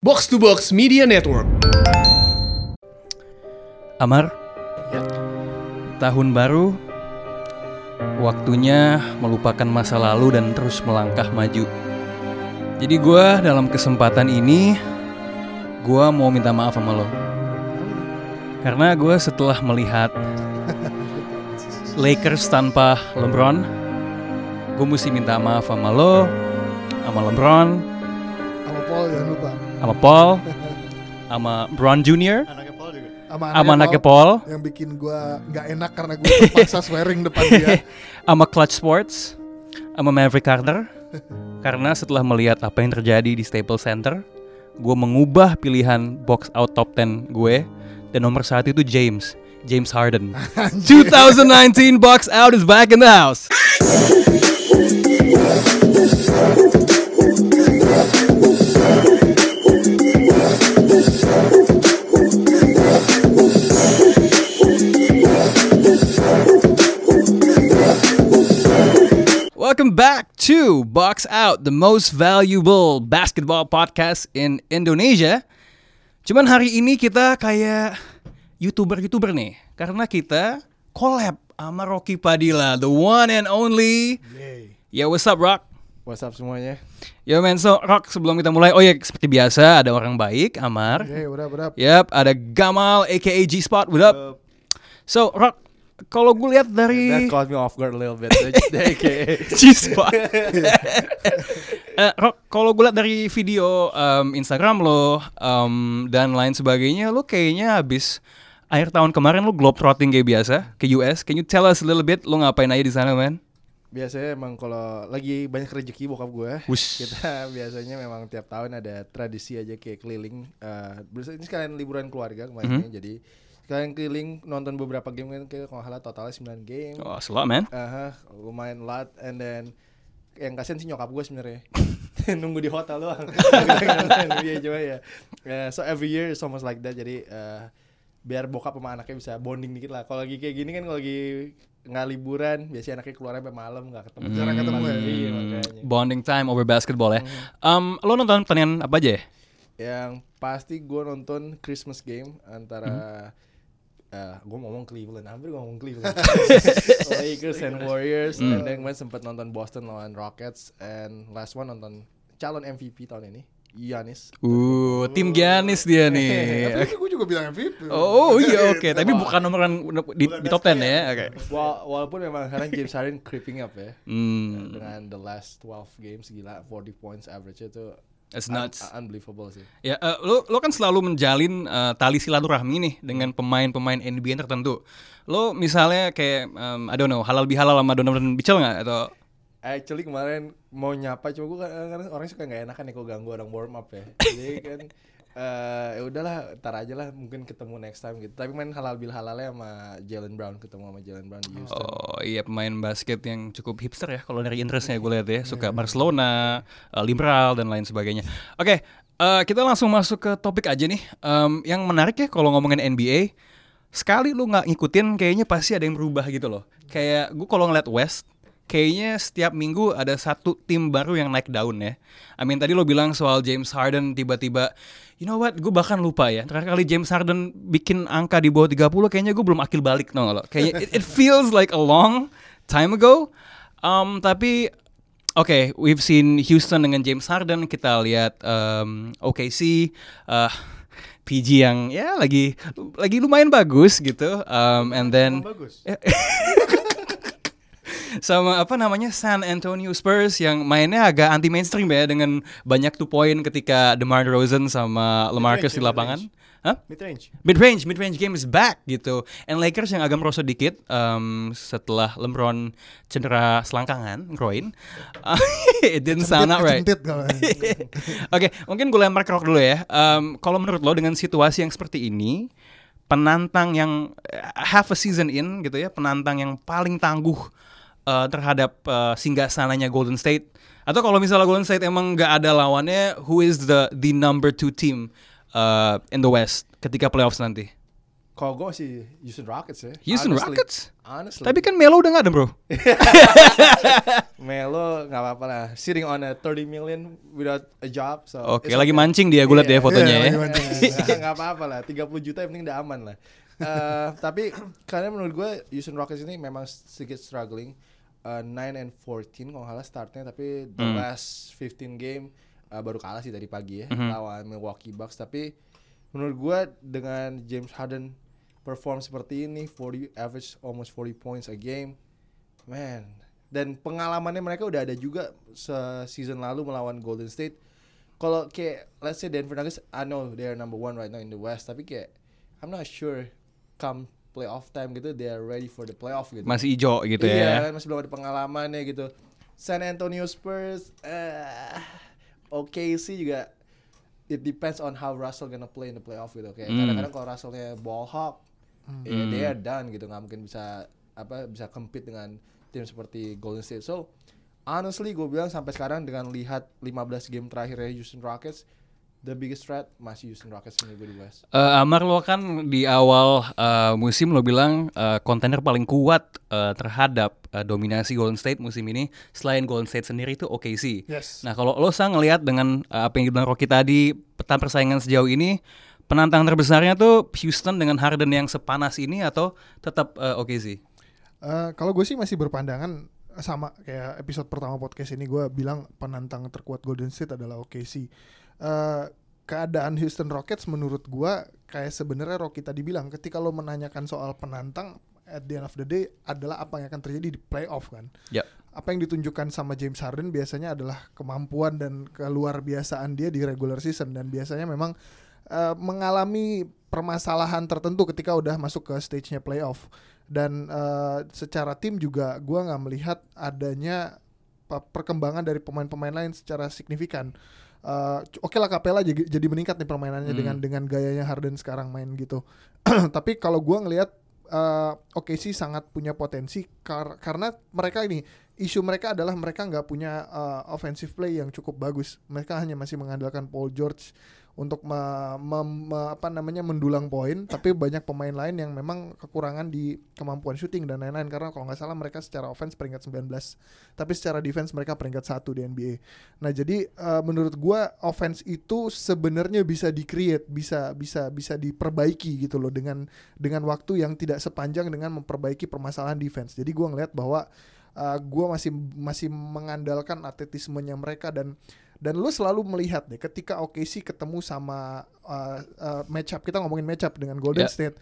Box to Box Media Network. Amar, tahun baru, waktunya melupakan masa lalu dan terus melangkah maju. Jadi gue dalam kesempatan ini, gue mau minta maaf sama lo. Karena gue setelah melihat Lakers tanpa LeBron, gue mesti minta maaf sama lo, sama LeBron, sama Paul jangan lupa sama Paul, sama Bron Jr., Anaknya Paul juga. sama anaknya Paul, yang bikin gua nggak enak karena gua terpaksa swearing depan dia sama Clutch Sports, sama Maverick Carter. Karena setelah melihat apa yang terjadi di Staples Center, gue mengubah pilihan box out top 10 gue dan nomor satu itu James, James Harden. 2019 box out is back in the house. Back to Box Out, the most valuable basketball podcast in Indonesia. Cuman hari ini kita kayak YouTuber-YouTuber nih, karena kita collab sama Rocky Padilla, the one and only. Ya, what's up, Rock? What's up semuanya? Yo man, so Rock sebelum kita mulai, oh ya seperti biasa ada orang baik, Amar. Oke udah udah Yap, ada Gamal aka G Spot, what up? So Rock, kalau gue lihat That dari caught me off guard a little bit. AKA. G-Spot. Eh, kalau gue lihat dari video um, Instagram lo um, dan lain sebagainya, lo kayaknya habis akhir tahun kemarin lo globetrotting kayak biasa ke US. Can you tell us a little bit lo ngapain aja di sana, man? Biasanya emang kalau lagi banyak rezeki bokap gue, Wush. kita biasanya memang tiap tahun ada tradisi aja kayak keliling. eh biasanya ini sekalian liburan keluarga kemarin Mhm. jadi sekalian keliling nonton beberapa game kan kayak kalau salah totalnya 9 game. Oh, slot, man. Aha, lumayan lot and then yang kasihan sih nyokap gue sebenarnya nunggu di hotel doang Iya cuma ya Eh, so every year is almost like that jadi eh, biar bokap sama anaknya bisa bonding dikit lah kalau lagi kayak gini kan kalau lagi nggak liburan biasanya anaknya keluar sampai malam nggak ketemu Jarang ketemu ya? iya Hmm, makanya bonding time over basketball ya. Um, lo nonton pertandingan apa aja ya? yang pasti gue nonton Christmas game antara Hmm. Gue ngomong Cleveland, hampir gue ngomong Cleveland. Lakers and Warriors, Hmm. and then kemarin sempat nonton Boston lawan Rockets, and last one nonton calon MVP tahun ini, Giannis. Uh, tim Giannis dia nih. MVP gue juga bilang MVP Oh, oh iya oke, tapi bukan nomor di, di top 10 ya. Oke. Wa- walaupun memang sekarang James Harden creeping up ya, Hmm, dengan the last 12 games gila 40 points average itu un- nuts. unbelievable sih. Ya, eh, lo lo kan selalu menjalin eh, tali silaturahmi nih dengan pemain-pemain NBA tertentu. Lo misalnya kayak em, I don't know, halal bihalal sama Donovan Mitchell nggak atau Actually kemarin mau nyapa cuma gue kan orang suka nggak enakan ya kalau ganggu orang warm up ya. Jadi kan eh ya udahlah, ntar aja lah mungkin ketemu next time gitu. Tapi main halal bil halalnya sama Jalen Brown ketemu sama Jalen Brown di Houston. oh iya pemain basket yang cukup hipster ya kalau dari interestnya gue lihat ya, suka Barcelona, eh, liberal dan lain sebagainya. Oke, eh, kita langsung masuk ke topik aja nih. Em, yang menarik ya kalau ngomongin NBA, sekali lu nggak ngikutin kayaknya pasti ada yang berubah gitu loh. Kayak gue kalau ngeliat West, kayaknya setiap minggu ada satu tim baru yang naik daun ya. I mean tadi lo bilang soal James Harden tiba-tiba, you know what, gue bahkan lupa ya. Terakhir kali James Harden bikin angka di bawah 30 kayaknya gue belum akil balik no lo. Kayaknya it, it feels like a long time ago. Um, tapi Oke, we've seen Houston dengan James Harden, kita lihat um, OKC, uh, PG yang ya lagi lagi lumayan bagus gitu, um, and then bagus. sama apa namanya San Antonio Spurs yang mainnya agak anti mainstream ya dengan banyak two point ketika DeMar DeRozan sama LaMarcus di lapangan. Hah? Mid range. Mid range, mid range game is back gitu. And Lakers yang agak merosot dikit um, setelah LeBron cedera selangkangan, groin. It didn't sound out right. Kalau Oke, mungkin gue lempar ke dulu ya. Um, kalau menurut lo dengan situasi yang seperti ini, penantang yang eh, half a season in gitu ya, penantang yang paling tangguh eh, terhadap uh, singgah sananya Golden State, atau kalau misalnya Golden State emang nggak ada lawannya, who is the the number two team uh, in the West ketika playoffs nanti? Kalau gue sih Houston Rockets ya. Houston honestly. Rockets? Honestly. Tapi kan Melo udah nggak ada bro. Melo nggak apa-apa lah. Sitting on a 30 million without a job. So Oke, it's lagi okay. mancing dia gue liat ya Iya. fotonya Iya, ya. Nggak apa-apa lah. 30 juta yang penting udah aman lah. Eh, tapi karena menurut gue Houston Rockets ini memang sedikit struggling. Eh, 9 and 14 kalau nggak salah startnya tapi the Hmm. last 15 game eh, baru kalah sih tadi pagi ya Mhm. lawan Milwaukee Bucks tapi menurut gue dengan James Harden perform seperti ini 40 average almost 40 points a game man dan pengalamannya mereka udah ada juga season lalu melawan Golden State kalau kayak let's say Denver Nuggets I know they are number one right now in the West tapi kayak I'm not sure come playoff time gitu they are ready for the playoff gitu Masih ijo gitu iya ya. kan masih belum ada pengalamannya gitu San Antonio Spurs eh oke sih juga it depends on how Russell gonna play in the playoff gitu kayak Hmm. kadang-kadang kalau Russellnya ball hawk ya Hmm. they are done gitu nggak mungkin bisa apa bisa compete dengan tim seperti Golden State so honestly gue bilang sampai sekarang dengan lihat 15 game terakhirnya Houston Rockets the biggest threat masih Houston Rockets menurut gue di West Eh, Amar lo kan di awal eh, musim lo bilang eh, kontender paling kuat eh, terhadap eh, dominasi Golden State musim ini selain Golden State sendiri itu OKC. Yes. Nah kalau lo sang ngelihat dengan eh, apa yang dibilang Rocky tadi peta persaingan sejauh ini penantang terbesarnya tuh Houston dengan Harden yang sepanas ini atau tetap eh, OKC? Eh, kalau gue sih masih berpandangan sama kayak episode pertama podcast ini gue bilang penantang terkuat Golden State adalah OKC. Eh, keadaan Houston Rockets menurut gue kayak sebenarnya Rocky tadi bilang ketika lo menanyakan soal penantang at the end of the day adalah apa yang akan terjadi di playoff kan. Yap. Apa yang ditunjukkan sama James Harden biasanya adalah kemampuan dan keluar biasaan dia di regular season dan biasanya memang eh, mengalami permasalahan tertentu ketika udah masuk ke stage-nya playoff dan eh, secara tim juga gua nggak melihat adanya pe- perkembangan dari pemain-pemain lain secara signifikan. Eh, c- Oke lah Capella jadi, jadi meningkat nih permainannya Hmm. dengan dengan gayanya Harden sekarang main gitu. Tapi kalau gua ngelihat eh, oke sih sangat punya potensi kar- karena mereka ini isu mereka adalah mereka nggak punya eh, offensive play yang cukup bagus. Mereka hanya masih mengandalkan Paul George untuk me- me- me- apa namanya mendulang poin, tapi banyak pemain lain yang memang kekurangan di kemampuan shooting dan lain-lain karena kalau nggak salah mereka secara offense peringkat 19, tapi secara defense mereka peringkat satu di NBA. Nah jadi eh, menurut gua offense itu sebenarnya bisa di-create, bisa bisa bisa diperbaiki gitu loh dengan dengan waktu yang tidak sepanjang dengan memperbaiki permasalahan defense. Jadi gua ngelihat bahwa uh, gue masih masih mengandalkan atletismenya mereka dan dan lu selalu melihat deh ketika OKC ketemu sama uh, uh, matchup kita ngomongin matchup dengan Golden Ya. State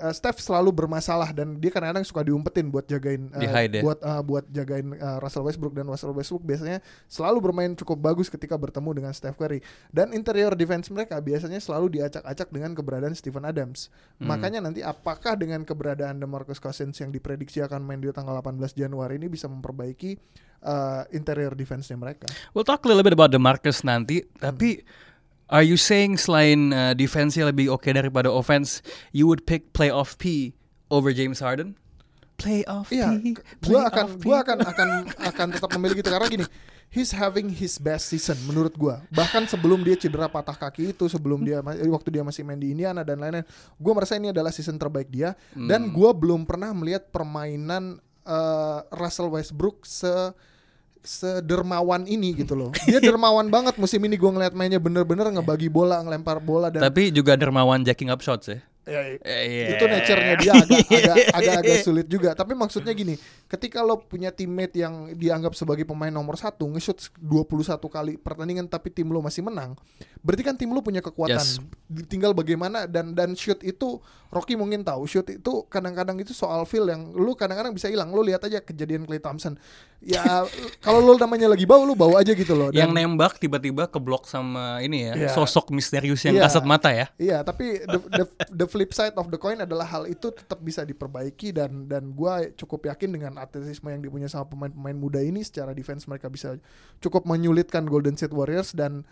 uh, Steph selalu bermasalah dan dia kadang-kadang suka diumpetin buat jagain uh, buat uh, buat jagain uh, Russell Westbrook dan Russell Westbrook biasanya selalu bermain cukup bagus ketika bertemu dengan Steph Curry. Dan interior defense mereka biasanya selalu diacak-acak dengan keberadaan Stephen Adams. Hmm. makanya nanti apakah dengan keberadaan DeMarcus Cousins yang diprediksi akan main di tanggal 18 Januari ini bisa memperbaiki uh, interior defense-nya mereka? We'll talk a little bit about the Marcus nanti, tapi are you saying selain uh, defense lebih oke daripada offense, you would pick playoff P over James Harden? Playoff Iya, P. playoff akan P. gua akan akan akan tetap memilih gitu karena gini, he's having his best season menurut gua. Bahkan sebelum dia cedera patah kaki itu, sebelum dia waktu dia masih main di Indiana dan lain-lain, gua merasa ini adalah season terbaik dia dan gua belum pernah melihat permainan eh, Russell Westbrook se sedermawan ini gitu loh. Dia dermawan banget musim ini gua ngeliat mainnya bener-bener ngebagi bola, ngelempar bola dan Tapi juga dermawan jacking up shots ya. Ya, Eh, itu nature-nya dia agak agak agak agak sulit juga. Tapi maksudnya gini, ketika lo punya teammate yang dianggap sebagai pemain nomor satu nge-shoot 21 kali pertandingan tapi tim lo masih menang, berarti kan tim lo punya kekuatan. Yes. Tinggal bagaimana dan dan shoot itu Rocky mungkin tahu shoot itu kadang-kadang itu soal feel yang lu kadang-kadang bisa hilang. Lo lihat aja kejadian Clay Thompson. Ya kalau lo namanya lagi bau lu bau aja gitu loh. Yang Dan- nembak tiba-tiba keblok sama ini ya, Iya. sosok misterius yang Iya. kasat mata ya. Iya, tapi the, the, the flip side of the coin adalah hal itu tetap bisa diperbaiki dan dan gua cukup yakin dengan atletisme yang dipunya sama pemain-pemain muda ini secara defense mereka bisa cukup menyulitkan Golden State Warriors dan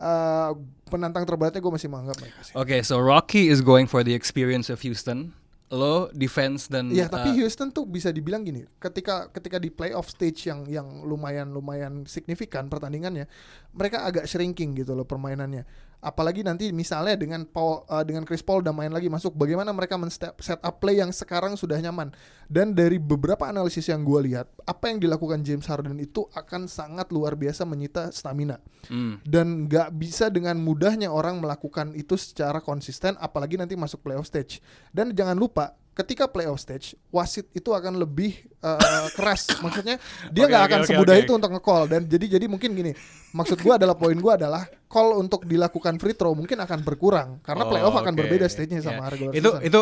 uh, penantang terberatnya gue masih menganggap mereka sih. Oke, so Rocky is going for the experience of Houston. Lo defense dan Iya, tapi uh, Houston tuh bisa dibilang gini, ketika ketika di playoff stage yang yang lumayan lumayan signifikan pertandingannya, mereka agak shrinking gitu loh permainannya. Apalagi nanti misalnya dengan Paul uh, dengan Chris Paul udah main lagi masuk bagaimana mereka men set up play yang sekarang sudah nyaman? Dan dari beberapa analisis yang gue lihat apa yang dilakukan James Harden itu akan sangat luar biasa menyita stamina. Hmm. dan nggak bisa dengan mudahnya orang melakukan itu secara konsisten apalagi nanti masuk playoff stage. Dan jangan lupa ketika playoff stage wasit itu akan lebih uh, keras maksudnya dia nggak oke, akan oke, semudah oke. itu untuk nge-call dan jadi jadi mungkin gini maksud gua adalah poin gua adalah call untuk dilakukan free throw mungkin akan berkurang karena Oh, playoff akan oke. berbeda stage-nya Ya. sama regular Itu season. itu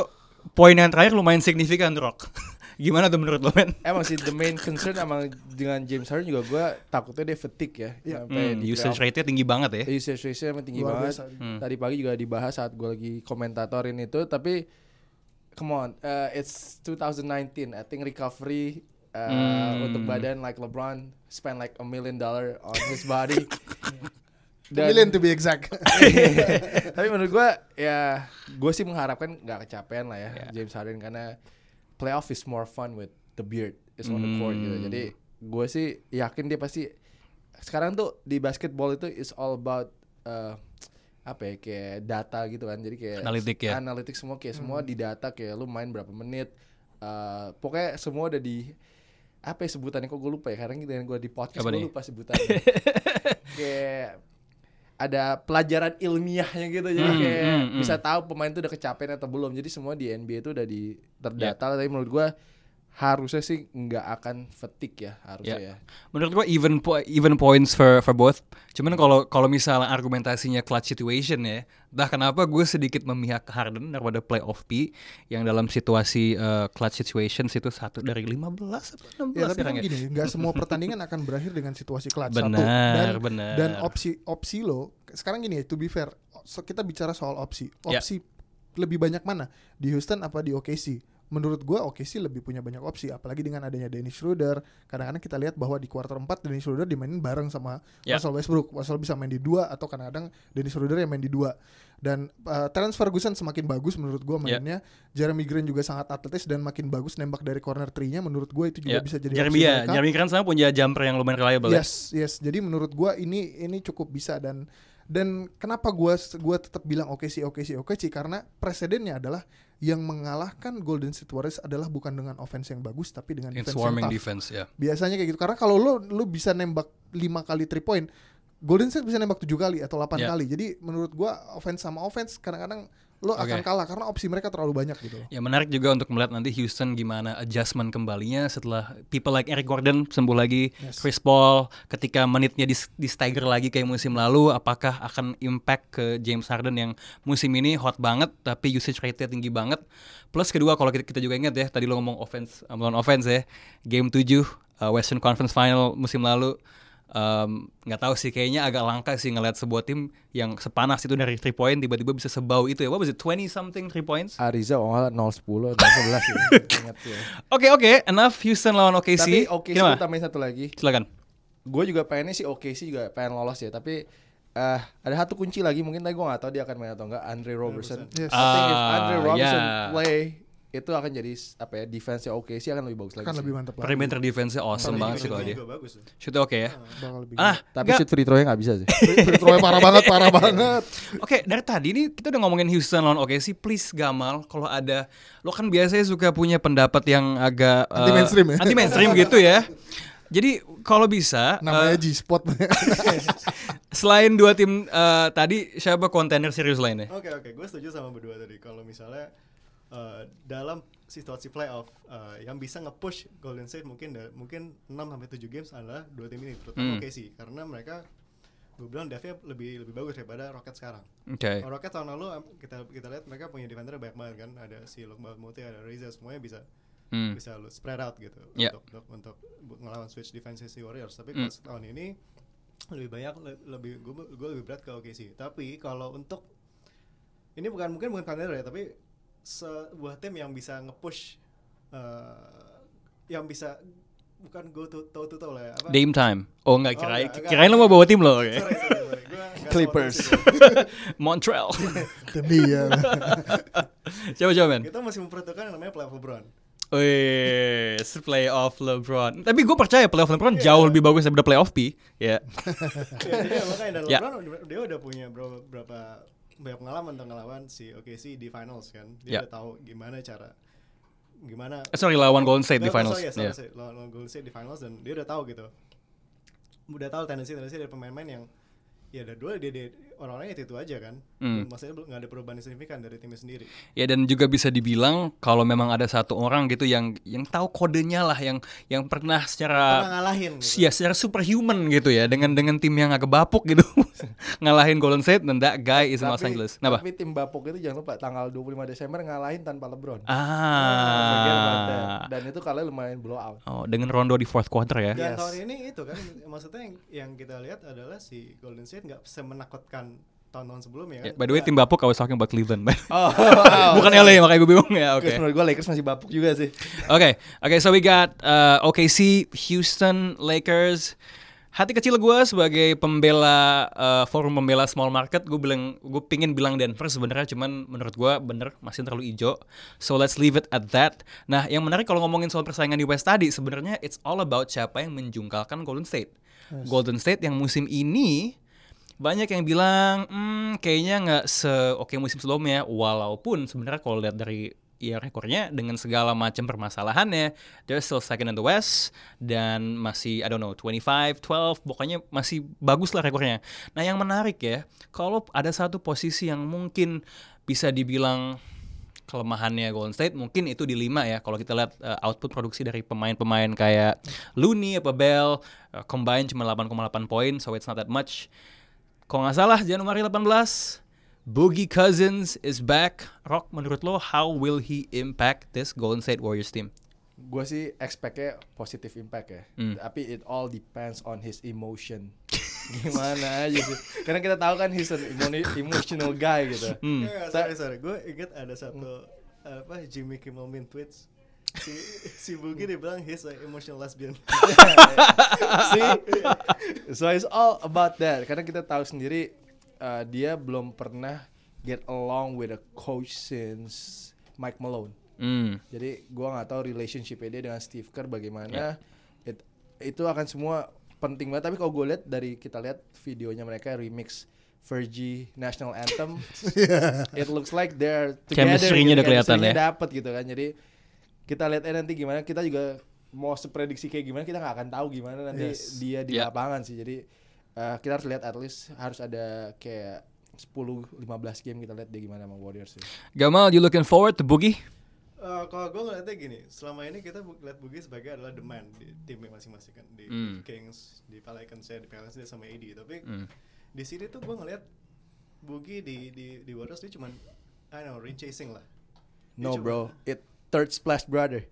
poin yang terakhir lumayan signifikan Rock. Gimana tuh menurut lo men? Emang sih the main concern emang dengan James Harden juga gue takutnya dia fatigue ya. Iya. Sampai Hmm, di usage rate-nya tinggi banget ya. Usage rate-nya emang tinggi Luar banget. biasa. Hmm. Tadi pagi juga dibahas saat gue lagi komentatorin itu, tapi come on, uh, it's 2019. I think recovery uh, Hmm. untuk badan like LeBron spend like a million dollar on his body. million to be exact Tapi menurut gue ya gue sih mengharapkan nggak kecapean lah ya Ya. James Harden karena playoff is more fun with the beard is on the court gitu. Hmm. Jadi gue sih yakin dia pasti sekarang tuh di basketball itu is all about uh, apa ya kayak data gitu kan. Jadi kayak Analitik ya. Analitik semua kayak Hmm. semua di data kayak lu main berapa menit. uh, pokoknya semua udah di apa ya sebutannya kok gue lupa ya karena dengan gue di podcast gue lupa sebutannya kayak ada pelajaran ilmiahnya gitu jadi Hmm, kayak hmm, hmm. bisa tahu pemain tuh udah kecapean atau belum jadi semua di NBA itu udah di terdata tapi menurut gua harusnya sih nggak akan fatigue ya harusnya Ya. ya, Menurut gua even po- even points for for both. Cuman kalau kalau misalnya argumentasinya clutch situation ya, entah kenapa gue sedikit memihak ke Harden daripada playoff P yang dalam situasi uh, clutch situations itu satu dari 15 atau 16 Ya tapi kan ya. gini, nggak semua pertandingan akan berakhir dengan situasi clutch satu. Benar, Dan, benar. dan opsi opsi lo sekarang gini ya, to be fair, so kita bicara soal opsi. Ya. Opsi lebih banyak mana di Houston apa di OKC? Menurut gua OKC lebih punya banyak opsi, apalagi dengan adanya Dennis Schroeder. Kadang-kadang kita lihat bahwa di kuarter 4 Dennis Schroeder dimainin bareng sama Ya. Russell Westbrook. Russell bisa main di dua atau kadang-kadang Dennis Schroeder yang main di dua. Dan uh, Terence Ferguson semakin bagus menurut gua Ya. mainnya. Jeremy Grant juga sangat atletis dan makin bagus nembak dari corner 3-nya. Menurut gua itu juga Ya. bisa jadi Jeremy ya, mereka. Jeremy Grant sama punya jumper yang lumayan reliable ya. Yes, yes. Jadi menurut gua ini ini cukup bisa dan dan kenapa gua gua tetap bilang oke sih oke sih oke sih karena presidennya adalah yang mengalahkan Golden State Warriors adalah bukan dengan offense yang bagus tapi dengan In defense yang tough. defense ya. Biasanya kayak gitu karena kalau lo lo bisa nembak 5 kali 3 point Golden State bisa nembak 7 kali atau 8 Ya. kali. Jadi menurut gua offense sama offense kadang-kadang lo akan Oke. kalah karena opsi mereka terlalu banyak gitu. Ya menarik juga untuk melihat nanti Houston gimana adjustment kembalinya setelah people like Eric Gordon sembuh lagi, Yes. Chris Paul ketika menitnya di, di stagger lagi kayak musim lalu, apakah akan impact ke James Harden yang musim ini hot banget tapi usage rate-nya tinggi banget. Plus kedua kalau kita, kita juga ingat ya tadi lo ngomong offense uh, melawan offense ya, game 7 uh, Western Conference Final musim lalu um, nggak tahu sih kayaknya agak langka sih ngeliat sebuah tim yang sepanas itu dari 3 point tiba-tiba bisa sebau itu ya. What was it 20 something 3 points? Ariza oh nggak 0 10 0 11 ya ingat ya Oke oke, enough Houston lawan OKC. tapi oke sih Gimana? tambahin satu lagi Silakan. gue juga pengennya sih oke sih juga pengen lolos ya tapi eh ada satu kunci lagi mungkin tadi gue nggak tahu dia akan main atau enggak Andre Robertson Yes. I think if Ah, Andre Roberson ya. play itu akan jadi apa ya defense nya oke sih akan lebih bagus lagi Akan sih. lebih mantap lagi. Perimeter defense-nya awesome Paling banget sih kalau dia. bagus. Shootnya oke ya. Bakal lebih Ah, tapi shoot free throw-nya nggak bisa sih Free throw-nya parah banget, parah banget. Oke, dari tadi nih kita udah ngomongin Houston lawan OKC. Please Gamal, kalau ada lo kan biasanya suka punya pendapat yang agak eh, Anti mainstream ya? Anti mainstream gitu ya. Jadi kalau bisa Namanya eh, G-Spot. selain dua tim eh, tadi siapa kontainer serius lainnya? Oke oke, gue setuju sama berdua tadi. Kalau misalnya eh, dalam situasi playoff eh, yang bisa nge-push Golden State mungkin da- mungkin 6 sampai 7 games adalah dua tim ini, Hmm. terutama OKC karena mereka gue bilang Davia lebih lebih bagus daripada Rockets sekarang. Oke. Kalau Rockets tahun lalu kita kita lihat mereka punya defender banyak banget kan, ada si Lukman Muti, ada Reza semuanya bisa Hmm. bisa lu spread out gitu Ya. untuk untuk untuk ngelawan switch defense si Warriors. Tapi Hmm. kalau tahun ini lebih banyak le- lebih gue lebih berat ke OKC. Tapi kalau untuk ini bukan mungkin bukan contender ya, tapi sebuah tim yang bisa nge-push eh, yang bisa bukan go to toe to toe lah ya. Apa? Dame time. Oh enggak Oh, kirain enggak, enggak. kirain lo mau bawa tim lo oke. Sorry, sorry, sorry. Gua nggak Clippers. Montreal. Demi ya. Coba coba men. Kita masih memperhitungkan yang namanya playoff LeBron. Wes, playoff LeBron. Tapi gue percaya playoff LeBron jauh lebih bagus daripada playoff P. Ya. Ya, iya, makanya dan Ya. LeBron udah- dia udah punya berapa, berapa banyak pengalaman tentang ngelawan si OKC di finals kan. Ya. Dia udah tahu gimana cara gimana Eh, sorry lawan Golden State di finals. sorry, ya, sorry, Ya. sorry, lawan lawan Golden State di finals dan dia udah tahu gitu. Udah tahu tendensi-tendensi dari pemain-pemain yang ya dari dulu dia, dia orang-orangnya itu, itu aja kan. Hmm. Maksudnya belum nggak ada perubahan yang signifikan dari timnya sendiri. Ya dan juga bisa dibilang kalau memang ada satu orang gitu yang yang tahu kodenya lah yang yang pernah Pernah secara ngalahin gitu. ya secara superhuman gitu ya dengan dengan tim yang agak bapuk gitu ngalahin Golden State dan that guy is in Los Angeles. Kenapa? tapi tim Bapuk itu jangan lupa tanggal 25 Desember ngalahin tanpa LeBron. Ah. Dan itu kalian lumayan blow out. Oh, dengan Rondo di fourth quarter ya. Dan Yes. tahun ini itu kan maksudnya yang, yang kita lihat adalah si Golden State nggak semenakutkan tahun-tahun sebelumnya Ya, kan. by the way tim bapuk I was talking about Cleveland. Oh, Bukan LA makanya gue bingung ya. Oke. Terus menurut gue Lakers masih Bapuk juga sih. Oke, oke, so we got uh, OKC, Houston, Lakers. Hati kecil gue sebagai pembela uh, forum pembela small market, gue bilang, gue pingin bilang Denver sebenarnya, cuman menurut gue bener masih terlalu hijau. So let's leave it at that. Nah, yang menarik kalau ngomongin soal persaingan di West tadi, sebenarnya it's all about siapa yang menjungkalkan Golden State. Golden State yang musim ini banyak yang bilang, hmm, kayaknya nggak se oke musim sebelumnya. Walaupun sebenarnya kalau lihat dari ya rekornya dengan segala macam permasalahannya, they're still second in the West dan masih I don't know 25, 12, pokoknya masih bagus lah rekornya. Nah yang menarik ya, kalau ada satu posisi yang mungkin bisa dibilang kelemahannya Golden State mungkin itu di lima ya. Kalau kita lihat uh, output produksi dari pemain-pemain kayak Looney apa Bell uh, combine cuma 8,8 poin so it's not that much. Kalau nggak salah Januari 18 Boogie Cousins is back Rock menurut lo how will he impact this Golden State Warriors team Gue sih expect-nya positive impact ya. Hmm. Tapi it all depends on his emotion. Gimana aja sih. Karena kita tahu kan he's an emo- emotional guy gitu. Hmm. Ya, sorry sorry, gue inget ada satu apa Jimmy Kimmel Min tweets si si Boogie dia bilang he's a emotional lesbian. See? So it's all about that. Karena kita tahu sendiri uh, dia belum pernah get along with a coach since Mike Malone. Hmm. Jadi gua nggak tahu relationship dia dengan Steve Kerr bagaimana. Ya. It- itu akan semua penting banget. Tapi kalau gue lihat dari kita lihat videonya mereka remix Fergie National Anthem, it looks like they're together. Chemistry-nya gitu, udah kelihatan ya. dapet gitu kan. Jadi kita lihat aja nanti gimana. Kita juga mau seprediksi kayak gimana kita nggak akan tahu gimana nanti Yes. dia di Ya. lapangan sih. Jadi uh, kita harus lihat at least harus ada kayak 10-15 game kita lihat dia gimana sama Warriors sih. Gamal you looking forward to Boogie Eh, kalau gue ngeliatnya gini, selama ini kita bu- lihat Boogie sebagai adalah the man di timnya masing-masing kan di Hmm. Kings, di Pelicans ya, di Pelicans dia sama AD. Tapi Hmm. di sini tuh gue ngeliat Boogie di di di Warriors dia cuman I don't know, ring chasing lah. Dia No cuma- bro, it third splash brother.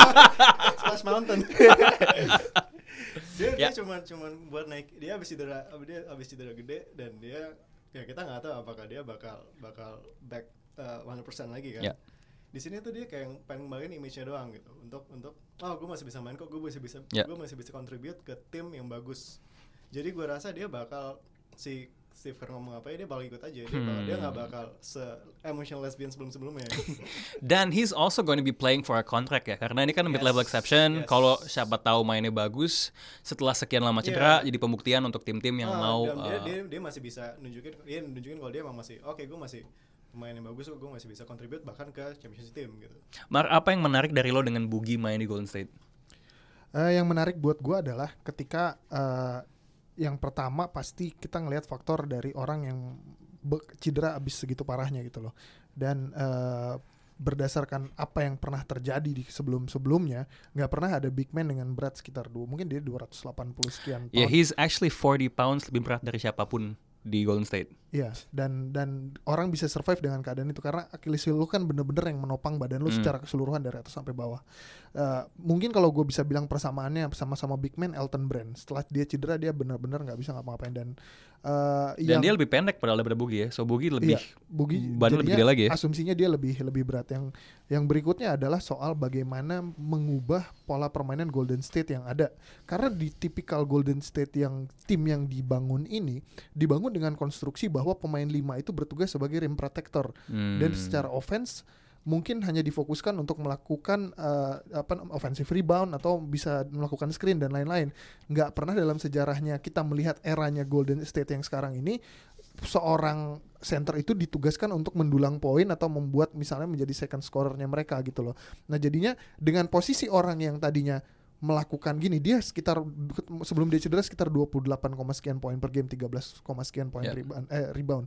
Splash Mountain. dia Ya. dia cuman cuman buat naik dia habis cedera dia habis cedera gede dan dia ya kita nggak tahu apakah dia bakal bakal back uh, 100% lagi kan. Ya. Di sini tuh dia kayak yang pengen ngembangin image-nya doang gitu. Untuk untuk oh gue masih bisa main kok, gue masih bisa Ya. gue masih bisa contribute ke tim yang bagus. Jadi gue rasa dia bakal si Steve Kerr ngomong apa ya dia bakal ikut aja dia, bakal, dia nggak Hmm. bakal se emotional lesbian sebelum sebelumnya Dan he's also going to be playing for a contract ya karena ini kan mid level Yes, exception. yes. Kalau siapa tahu mainnya bagus setelah sekian lama cedera Yeah. jadi pembuktian untuk tim-tim yang Ah, mau dan dia, uh, dia dia masih bisa nunjukin dia nunjukin kalau dia emang masih oke gue masih pemain yang bagus gue masih bisa contribute bahkan ke championship team gitu Mar apa yang menarik dari lo dengan Boogie main di Golden State? Eh, yang menarik buat gua adalah ketika eh, yang pertama pasti kita ngelihat faktor dari orang yang cedera abis segitu parahnya gitu loh dan eh, berdasarkan apa yang pernah terjadi di sebelum sebelumnya nggak pernah ada big man dengan berat sekitar dua mungkin dia 280 sekian pound. he's actually 40 pounds lebih berat dari siapa pun di Golden State. Iya, dan dan orang bisa survive dengan keadaan itu karena Achilles heel lu kan bener-bener yang menopang badan lu Hmm. secara keseluruhan dari atas sampai bawah. Eh, mungkin kalau gue bisa bilang persamaannya sama-sama big man Elton Brand. Setelah dia cedera dia bener-bener nggak bisa ngapa-ngapain dan eh, Dan yang dia lebih pendek padahal daripada Boogie ya. So Boogie lebih Iya, Bugi badannya lebih gede lagi ya. Asumsinya dia lebih lebih berat. Yang yang berikutnya adalah soal bagaimana mengubah pola permainan Golden State yang ada. Karena di tipikal Golden State yang tim yang dibangun ini dibangun dengan konstruksi bahwa pemain lima itu bertugas sebagai rim protector Hmm. dan secara offense mungkin hanya difokuskan untuk melakukan eh, apa offensive rebound atau bisa melakukan screen dan lain-lain. Nggak pernah dalam sejarahnya kita melihat eranya Golden State yang sekarang ini seorang center itu ditugaskan untuk mendulang poin atau membuat misalnya menjadi second scorernya mereka gitu loh. Nah jadinya dengan posisi orang yang tadinya melakukan gini dia sekitar sebelum dia cedera sekitar 28, sekian poin per game 13, sekian poin Ya. rebound, eh, rebound.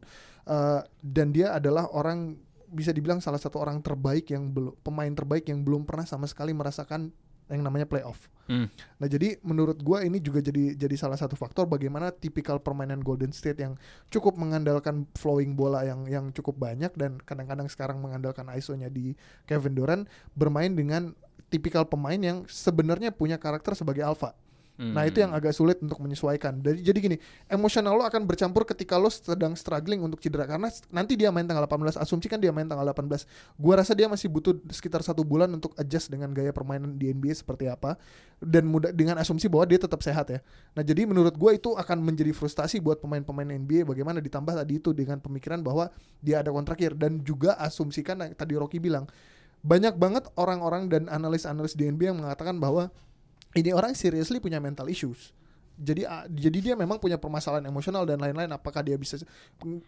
Eh, dan dia adalah orang bisa dibilang salah satu orang terbaik yang belum pemain terbaik yang belum pernah sama sekali merasakan yang namanya playoff. Hmm. Nah jadi menurut gua ini juga jadi jadi salah satu faktor bagaimana tipikal permainan Golden State yang cukup mengandalkan flowing bola yang yang cukup banyak dan kadang-kadang sekarang mengandalkan ISO-nya di Kevin Durant bermain dengan tipikal pemain yang sebenarnya punya karakter sebagai alpha. Nah itu yang agak sulit untuk menyesuaikan. Jadi jadi gini, emosional lo akan bercampur ketika lo sedang struggling untuk cedera karena nanti dia main tanggal 18. Asumsikan dia main tanggal 18. Gua rasa dia masih butuh sekitar satu bulan untuk adjust dengan gaya permainan di NBA seperti apa dan mudah dengan asumsi bahwa dia tetap sehat ya. Nah jadi menurut gua itu akan menjadi frustasi buat pemain-pemain NBA bagaimana ditambah tadi itu dengan pemikiran bahwa dia ada kontrak akhir dan juga asumsikan tadi Rocky bilang banyak banget orang-orang dan analis-analis di NBA yang mengatakan bahwa ini orang seriously punya mental issues. Jadi ah, jadi dia memang punya permasalahan emosional dan lain-lain. Apakah dia bisa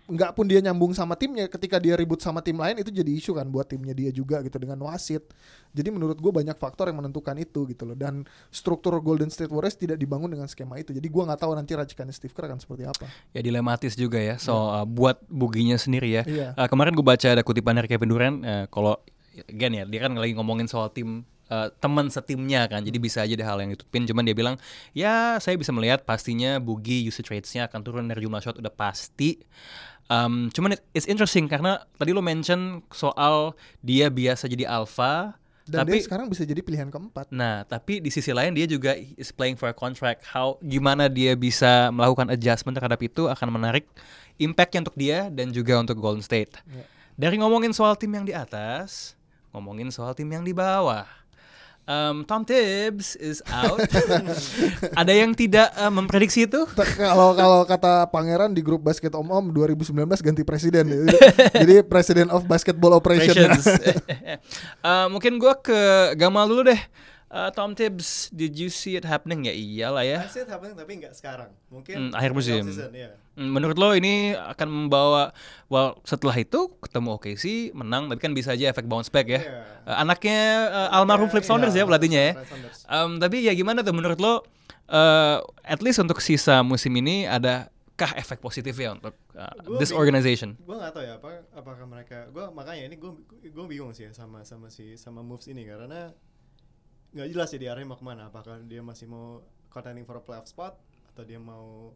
nggak pun dia nyambung sama timnya ketika dia ribut sama tim lain itu jadi isu kan buat timnya dia juga gitu dengan wasit. Jadi menurut gue banyak faktor yang menentukan itu gitu loh. Dan struktur Golden State Warriors tidak dibangun dengan skema itu. Jadi gue nggak tahu nanti racikan Steve Kerr akan seperti apa. Ya dilematis juga ya. So uh, buat buginya sendiri ya. Iya. Uh, kemarin gue baca ada kutipan dari Kevin Durant. uh, kalau again ya dia kan lagi ngomongin soal tim uh, teman setimnya kan. Jadi bisa aja ada hal yang ditutupin. Cuman dia bilang ya saya bisa melihat pastinya bugi usage rates-nya akan turun dari jumlah shot udah pasti. Um, cuman it- it's interesting karena tadi lo mention soal dia biasa jadi alpha. Dan tapi dia sekarang bisa jadi pilihan keempat. Nah, tapi di sisi lain dia juga is playing for a contract. How gimana dia bisa melakukan adjustment terhadap itu akan menarik impactnya untuk dia dan juga untuk Golden State. Ya. Dari ngomongin soal tim yang di atas, ngomongin soal tim yang di bawah. Um, Tom Tibbs is out. Ada yang tidak uh, memprediksi itu? Kalau kalau kata Pangeran di grup basket Om Om 2019 ganti presiden. Jadi, jadi President of Basketball Operation. Operations. Uh, mungkin gua ke Gamal dulu deh. Uh, Tom Tibbs, did you see it happening? Ya iyalah ya. I see it happening tapi nggak sekarang. Mungkin Hmm, akhir musim. off-season, iya. Hmm, Menurut lo ini akan membawa well setelah itu ketemu OKC menang tapi kan bisa aja efek bounce back ya. Iya. Eh, anaknya eh, almarhum Flip Iya, Saunders ya iya, pelatihnya ya. Flip Saunders. Em, tapi ya gimana tuh menurut lo eh, at least untuk sisa musim ini adakah efek positif ya untuk eh, Gua this organization? gue nggak tahu ya apa apakah mereka gue makanya ini gue gue bingung sih ya sama sama si sama moves ini karena nggak jelas ya di arahnya mau ke mana apakah dia masih mau contending for a playoff spot atau dia mau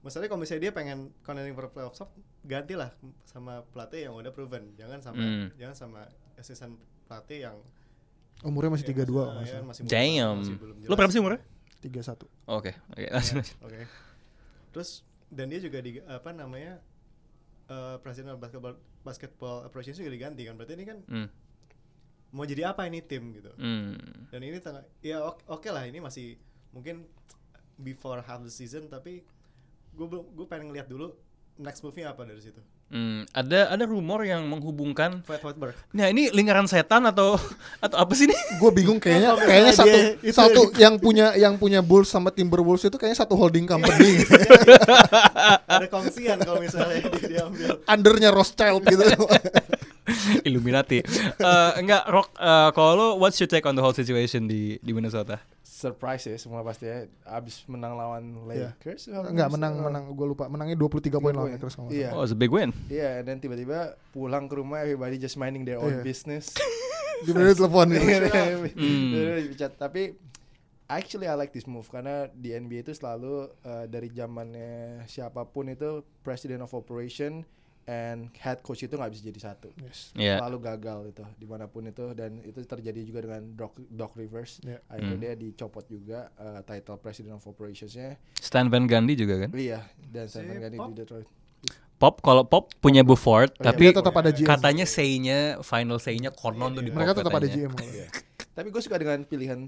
maksudnya kalau misalnya dia pengen contending for a playoff spot gantilah sama pelatih yang udah proven jangan sama Hmm. jangan sama assistant pelatih yang Umurnya masih ya, 32 masih- kalau nggak ya, salah. masih muda, Damn. masih belum Lo jelas. berapa sih umurnya? 31. Oke, oke. lanjut, lanjut. Oke. Terus dan dia juga di apa namanya eh presiden basketball basketball operations juga diganti kan. Berarti ini kan Hmm, mau jadi apa ini tim gitu. hmm. Dan ini tengah ya oke oke lah ini masih mungkin before half the season tapi gue gue pengen ngeliat dulu next move-nya apa dari situ. Hmm, ada ada rumor yang menghubungkan Fred Hoiberg. Nah ini lingkaran setan atau atau apa sih ini? Gue bingung kayaknya kayaknya satu dia- itu- satu yang punya yang punya Bulls sama Timberwolves itu kayaknya satu holding company. Ada kongsian kalau misalnya dia diambil. Undernya Rothschild gitu. Illuminati. Eh, enggak, Rock. eh, kalau lo, what's your take on the whole situation di di Minnesota? Surprise ya semua pasti ya. Abis menang lawan Iya. Lakers. Enggak menang menang gue lupa menangnya 23 poin lawan. Lakers kalau nggak Iya. Oh, it's a big win. Iya, dan tiba-tiba pulang ke rumah everybody just minding their own Iya. business. Di mana telepon gitu. Hmm. Tapi actually I like this move karena di NBA itu selalu uh, dari zamannya siapa pun itu president of operation and head coach itu nggak bisa jadi satu. Yes. Iya. Selalu gagal itu di mana pun itu dan itu terjadi juga dengan Doc, Doc Rivers. Iya. Akhirnya Hmm. dia dicopot juga uh, title president of operationsnya. Stan Van Gundy juga kan. Iya, dan Si Stephen Gandhi Pop? di Detroit. Pop kalau Pop punya Buford, Oh, iya. tapi Dia tetap ada GM. katanya say-nya final say-nya konon tuh di Mereka Pop tetap ada katanya. GM. Iya. Tapi gue suka dengan pilihan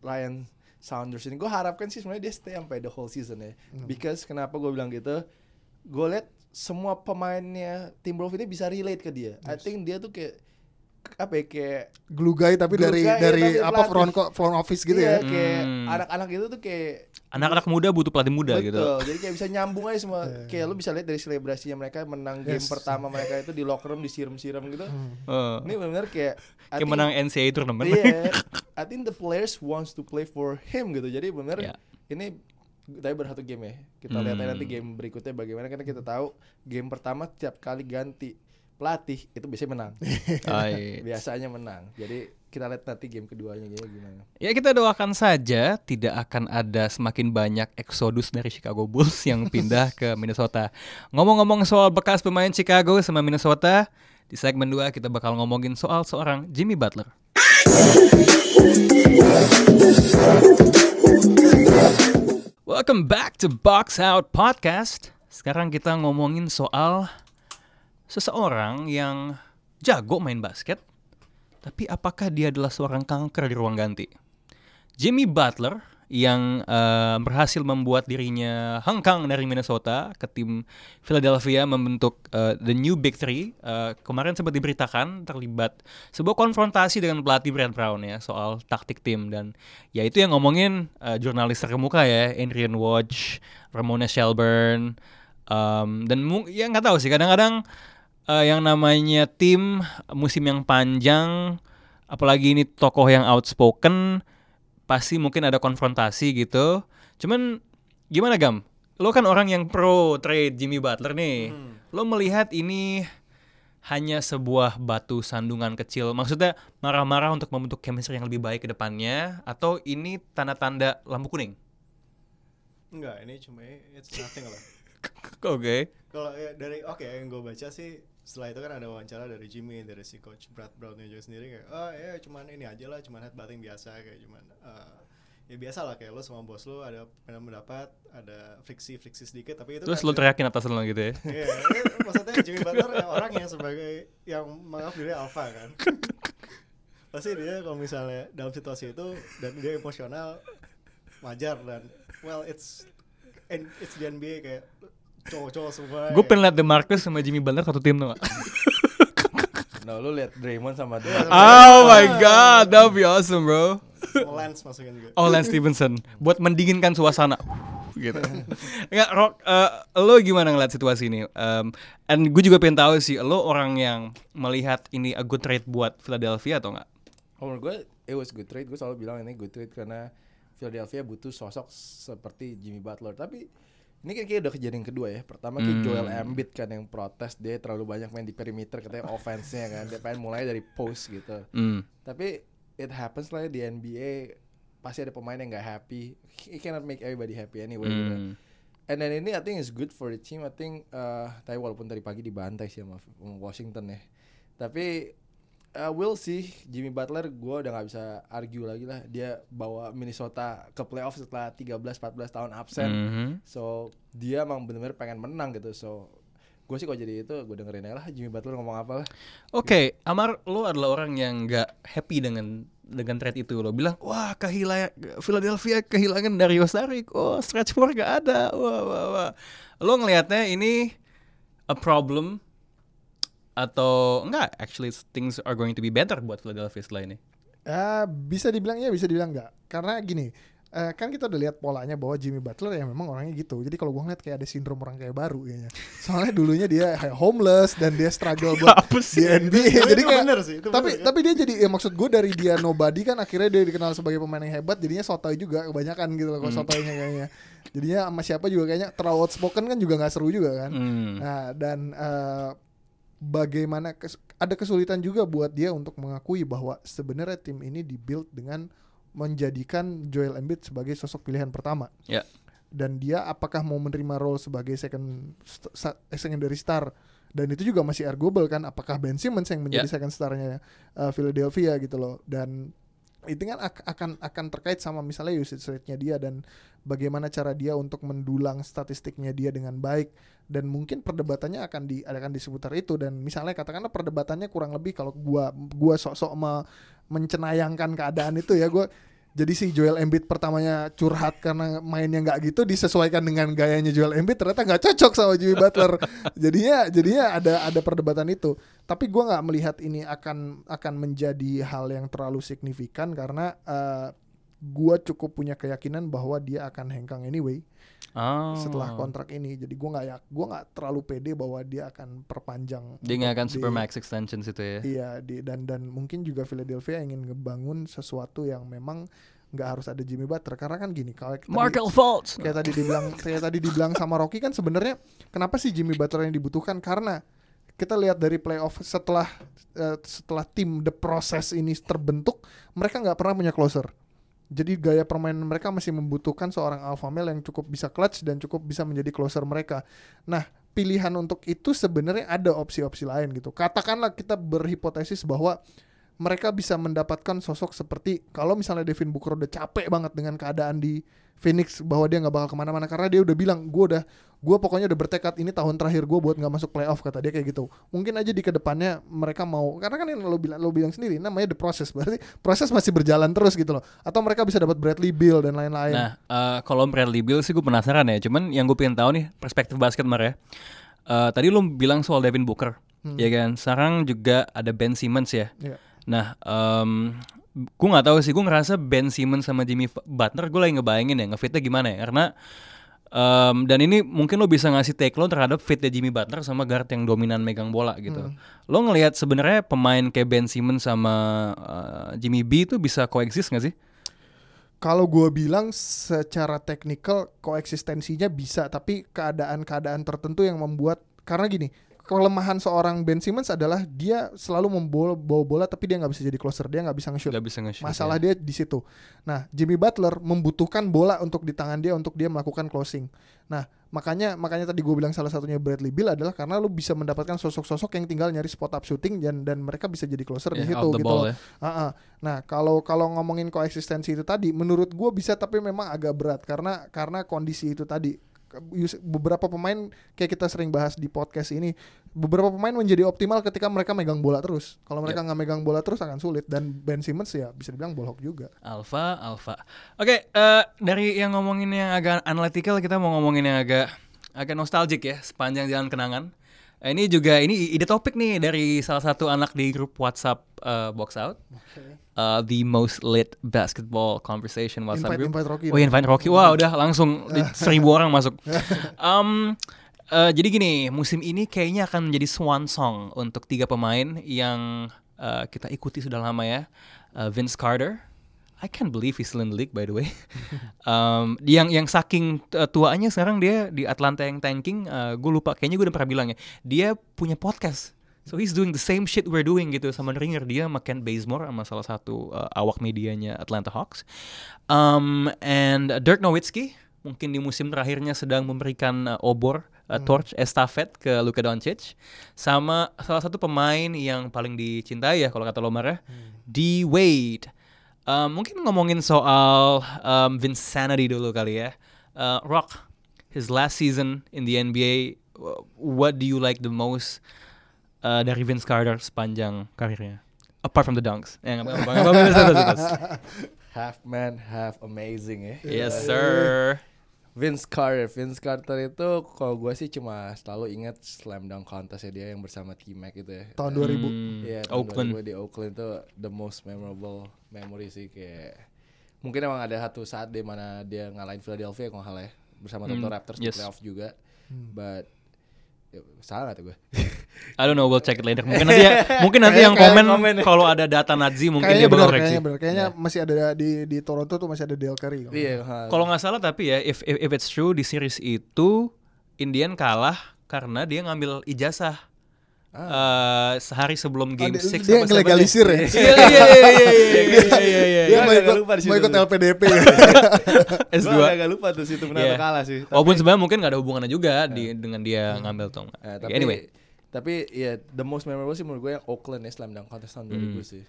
Ryan Saunders ini. Gue harapkan sih sebenarnya dia stay sampai the whole season ya. Hmm. Because kenapa gue bilang gitu? Gue liat semua pemainnya Timberwolves ini bisa relate ke dia. I Yes. think dia tuh kayak apa ya kayak glue guy tapi Glue dari guy, ya, dari tapi apa pelatih. front front office gitu iya, ya. kayak Hmm. anak-anak itu tuh kayak Anak-anak muda butuh pelatih muda betul. gitu. Jadi kayak bisa nyambung aja semua. Iya. kayak lu bisa lihat dari selebrasinya mereka menang game Yes. pertama mereka itu di locker room disiram-siram gitu. Hmm. Eh, Ini benar-benar kayak I kayak think- menang NCAA tournament. Iya, I think the players wants to play for him gitu. Jadi benar Iya. ini tapi baru satu game ya. Kita lihat aja Hmm. nanti game berikutnya bagaimana karena kita tahu game pertama tiap kali ganti pelatih itu biasanya menang. Ay. Biasanya menang. Jadi kita lihat nanti game keduanya gimana. Ya kita doakan saja tidak akan ada semakin banyak eksodus dari Chicago Bulls yang pindah ke Minnesota. Ngomong-ngomong soal bekas pemain Chicago sama Minnesota, di segmen 2 kita bakal ngomongin soal seorang Jimmy Butler. Welcome back to Box Out Podcast. Sekarang kita ngomongin soal seseorang yang jago main basket, tapi apakah dia adalah seorang kanker di ruang ganti? Jimmy Butler yang eh, berhasil membuat dirinya hengkang dari Minnesota ke tim Philadelphia membentuk eh, the new Big Three. Eh, kemarin sempat diberitakan terlibat sebuah konfrontasi dengan pelatih Brad Brown ya soal taktik tim dan ya itu yang ngomongin eh, jurnalis terkemuka ya Adrian Woj, Ramona Shelburne um, dan ya nggak tahu sih kadang-kadang eh, yang namanya tim musim yang panjang apalagi ini tokoh yang outspoken pasti mungkin ada konfrontasi gitu. Cuman gimana Gam? Lo kan orang yang pro trade Jimmy Butler nih. Lo melihat ini hanya sebuah batu sandungan kecil. Maksudnya marah-marah untuk membentuk chemistry yang lebih baik ke depannya atau ini tanda-tanda lampu kuning? Enggak, ini cuma it's nothing lah. Oke. Kalau ya dari oke yang gue baca sih setelah itu kan ada wawancara dari Jimmy dari si coach Brad Brownnya juga sendiri kayak oh ya cuman ini aja lah cuman headbutting biasa kayak cuman eh, ya biasa lah kayak lo sama bos lo ada pernah mendapat ada friksi friksi sedikit tapi itu Terus kan lo teriakin atas lo gitu ya. Iya, ini maksudnya Jimmy Butler ya orang yang sebagai yang menganggap diri alpha kan. Pasti dia kalau misalnya dalam situasi itu dan dia emosional wajar dan well it's and it's the NBA kayak cowok-cowok semua. Gue pengen liat DeMarcus sama Jimmy Butler satu tim tuh gak? Nah, lu lihat Draymond sama dia. Oh my god, that would be awesome bro. Sama Lance masukin juga. Oh Lance Stevenson buat mendinginkan suasana gitu. Enggak, Rock, eh, lo gimana ngeliat situasi ini? Um, and gue juga pengen tahu sih, lo orang yang melihat ini a good trade buat Philadelphia atau enggak? Oh, menurut gue it was good trade. Gue selalu bilang ini good trade karena Philadelphia butuh sosok seperti Jimmy Butler. Tapi ini kan kayak udah kejadian kedua ya. Pertama kayak Hmm. Joel Embiid kan yang protes dia terlalu banyak main di perimeter katanya offense-nya kan. Dia pengen mulai dari post gitu. Hmm. Tapi it happens lah ya di NBA pasti ada pemain yang nggak happy. He cannot make everybody happy anyway gitu. Hmm. And then ini I think is good for the team. I think uh, tapi walaupun tadi pagi dibantai sih sama Washington ya. Tapi uh, we'll see Jimmy Butler gue udah nggak bisa argue lagi lah. Dia bawa Minnesota ke playoff setelah 13-14 tahun absen. Mhm. So dia emang bener-bener pengen menang gitu. So gue sih kalau jadi itu gue dengerin aja lah Jimmy Butler ngomong apa lah. Oke, Amar, lo adalah orang yang nggak happy dengan dengan trade itu. Lo bilang, wah kehilangan Philadelphia kehilangan Dario Saric. Oh, stretch four gak ada. Wah, wah, wah. Lo ngelihatnya ini a problem atau enggak? Actually, things are going to be better buat Philadelphia setelah ini. Ah, bisa dibilang ya, bisa dibilang enggak. Karena gini, eh, kan kita udah lihat polanya bahwa Jimmy Butler ya memang orangnya gitu. Jadi kalau gua ngeliat kayak ada sindrom orang kayak baru kayaknya. Soalnya dulunya dia homeless dan dia struggle buat di NBA. Itu- jadi itu kayak bener sih, itu tapi bener, ya. tapi dia jadi ya maksud gue dari dia nobody kan akhirnya dia dikenal sebagai pemain yang hebat jadinya sotoy juga kebanyakan gitu loh kalau Hmm. sotoynya kayaknya. Jadinya sama siapa juga kayaknya terlalu outspoken kan juga nggak seru juga kan. Hmm. Nah, dan eh, bagaimana kes- ada kesulitan juga buat dia untuk mengakui bahwa sebenarnya tim ini dibuild dengan menjadikan Joel Embiid sebagai sosok pilihan pertama. Ya. Dan dia apakah mau menerima role sebagai second st- eh, secondary star dan itu juga masih arguable kan apakah Ben Simmons yang menjadi Ya. second starnya eh, Philadelphia gitu loh dan itu kan ak- akan akan terkait sama misalnya usage rate-nya dia dan bagaimana cara dia untuk mendulang statistiknya dia dengan baik. Dan mungkin perdebatannya akan di akan di seputar itu. Dan misalnya katakanlah perdebatannya kurang lebih kalau gua gua sok-sok me- mencenayangkan keadaan itu ya gua jadi si Joel Embiid pertamanya curhat karena mainnya nggak gitu disesuaikan dengan gayanya Joel Embiid ternyata nggak cocok sama Jimmy Butler. Jadinya jadinya ada ada perdebatan itu. Tapi gua nggak melihat ini akan akan menjadi hal yang terlalu signifikan karena eh, gua cukup punya keyakinan bahwa dia akan hengkang anyway Oh. setelah kontrak ini jadi gua nggak ya gua nggak terlalu pede bahwa dia akan perpanjang Dia nggak akan di- supermax extension situ ya. Iya, di, dan dan mungkin juga Philadelphia ingin ngebangun sesuatu yang memang nggak harus ada Jimmy Butler karena kan gini kalau Markel Fultz. kayak tadi dibilang kayak tadi dibilang sama Rocky kan sebenarnya kenapa sih Jimmy Butler yang dibutuhkan karena kita lihat dari playoff setelah eh, setelah tim the process ini terbentuk mereka nggak pernah punya closer jadi gaya permainan mereka masih membutuhkan seorang alpha male yang cukup bisa clutch dan cukup bisa menjadi closer mereka. Nah, pilihan untuk itu sebenarnya ada opsi-opsi lain gitu. Katakanlah kita berhipotesis bahwa mereka bisa mendapatkan sosok seperti kalau misalnya Devin Booker udah capek banget dengan keadaan di Phoenix bahwa dia nggak bakal ke mana-mana karena dia udah bilang gue udah gue pokoknya udah bertekad ini tahun terakhir gue buat nggak masuk playoff kata dia kayak gitu mungkin aja di ke depannya mereka mau karena kan yang lo bilang lo bilang sendiri namanya the process berarti proses masih berjalan terus gitu loh atau mereka bisa dapat Bradley Beal dan lain-lain Nah, eh, kalau Bradley Beal sih gue penasaran ya. Cuman yang gue pengen tahu nih perspektif basket Mar ya. Eh, tadi lu bilang soal Devin Booker, ya kan. Sekarang juga ada Ben Simmons ya. Iya. Nah, em gue nggak tahu sih. Gue ngerasa Ben Simmons sama Jimmy Butler gue lagi ngebayangin ya ngefitnya gimana ya. Karena em, dan ini mungkin lo bisa ngasih take lo terhadap fitnya Jimmy Butler sama guard yang dominan megang bola gitu. Lo ngelihat sebenarnya pemain kayak Ben Simmons sama eh, Jimmy B itu bisa coexist nggak sih? Kalau gue bilang secara teknikal koeksistensinya bisa, tapi keadaan-keadaan tertentu yang membuat karena gini kelemahan seorang Ben Simmons adalah dia selalu membawa bawa bola tapi dia nggak bisa jadi closer, dia nggak bisa nge-shoot. Gak bisa nge-shoot. Masalah ya. dia di situ. Nah, Jimmy Butler membutuhkan bola untuk di tangan dia untuk dia melakukan closing. Nah, makanya makanya tadi gue bilang salah satunya Bradley Beal adalah karena lu bisa mendapatkan sosok-sosok yang tinggal nyari spot up shooting dan dan mereka bisa jadi closer di Yeah, situ off the gitu. ball loh. ya. Ah. Nah, kalau kalau ngomongin koeksistensi itu tadi, menurut gue bisa tapi memang agak berat karena karena kondisi itu tadi beberapa pemain kayak kita sering bahas di podcast ini, beberapa pemain menjadi optimal ketika mereka megang bola terus. Kalau mereka nggak megang bola terus akan sulit dan Ben Simmons ya bisa dibilang bolhok juga. Alpha, Alpha. Oke, eh, dari yang ngomongin yang agak analytical, kita mau ngomongin yang agak agak nostalgic ya, sepanjang jalan kenangan. Eh, ini juga ini ide topik nih dari salah satu anak di grup WhatsApp eh, Box Out. Eh, the most lit basketball conversation WhatsApp Invite- group. invite Rocky oh, dong. invite Rocky. Wah, udah langsung seribu orang masuk. Em, eh, jadi gini, musim ini kayaknya akan menjadi swan song untuk tiga pemain yang eh, kita ikuti sudah lama ya. Eh, Vince Carter, I can't believe he's still in the league by the way. um, yang yang saking uh, tuanya sekarang dia di Atlanta yang tanking, gue lupa kayaknya gue udah pernah bilang ya. Dia punya podcast. So he's doing the same shit we're doing gitu sama Ringer dia sama Ken Bazemore sama salah satu uh, awak medianya Atlanta Hawks. Um, and Dirk Nowitzki mungkin di musim terakhirnya sedang memberikan uh, obor uh, torch estafet ke Luka Doncic sama salah satu pemain yang paling dicintai ya kalau kata Lomar ya, D Wade. Um, mungkin ngomongin soal um, Vince Sanity dulu kali ya. Uh, Rock, his last season in the NBA, wh- what do you like the most uh, dari Vince Carter sepanjang karirnya? Apart from the dunks. Ya. Half man, half amazing ya. Yes sir. Vince Carter, Vince Carter itu kalau gue sih cuma selalu ingat slam dunk contest ya dia yang bersama T-Mac itu ya. Tahun 2000. Hmm, Iya, tahun Oakland. 2000 di Oakland itu the most memorable memory sih kayak mungkin emang ada satu saat di mana dia ngalahin Philadelphia kalau nggak salah ya bersama Toronto Hmm, Raptors yes. di playoff juga. But ya, salah gak tuh gue? I don't know, we'll check it later. Mungkin nanti ya, mungkin nanti yang komen, komen. kalau ada data Nazi mungkin Kayaknya dia bakal koreksi. kayaknya benar. Kayaknya masih ada di di Toronto tuh masih ada Dale Curry. kalau Iya. Kalau nggak salah tapi ya, if, if if it's true di series itu Indian kalah karena dia ngambil ijazah eh, sehari sebelum Oh, game dia, 6 dia ngelegalisir ya. Iya iya iya iya iya iya iya iya. Dia mau Gua ikut, lupa di mau ikut tuh. LPDP. S2. Gue agak lupa tuh situ menang Iya. atau kalah sih. Walaupun sebenarnya mungkin nggak ada hubungannya juga di dengan dia ngambil tuh. Eh, Oke, tapi anyway, tapi ya the most memorable sih menurut gue yang Oakland ya slam dunk contest tahun Hmm. 2000 sih.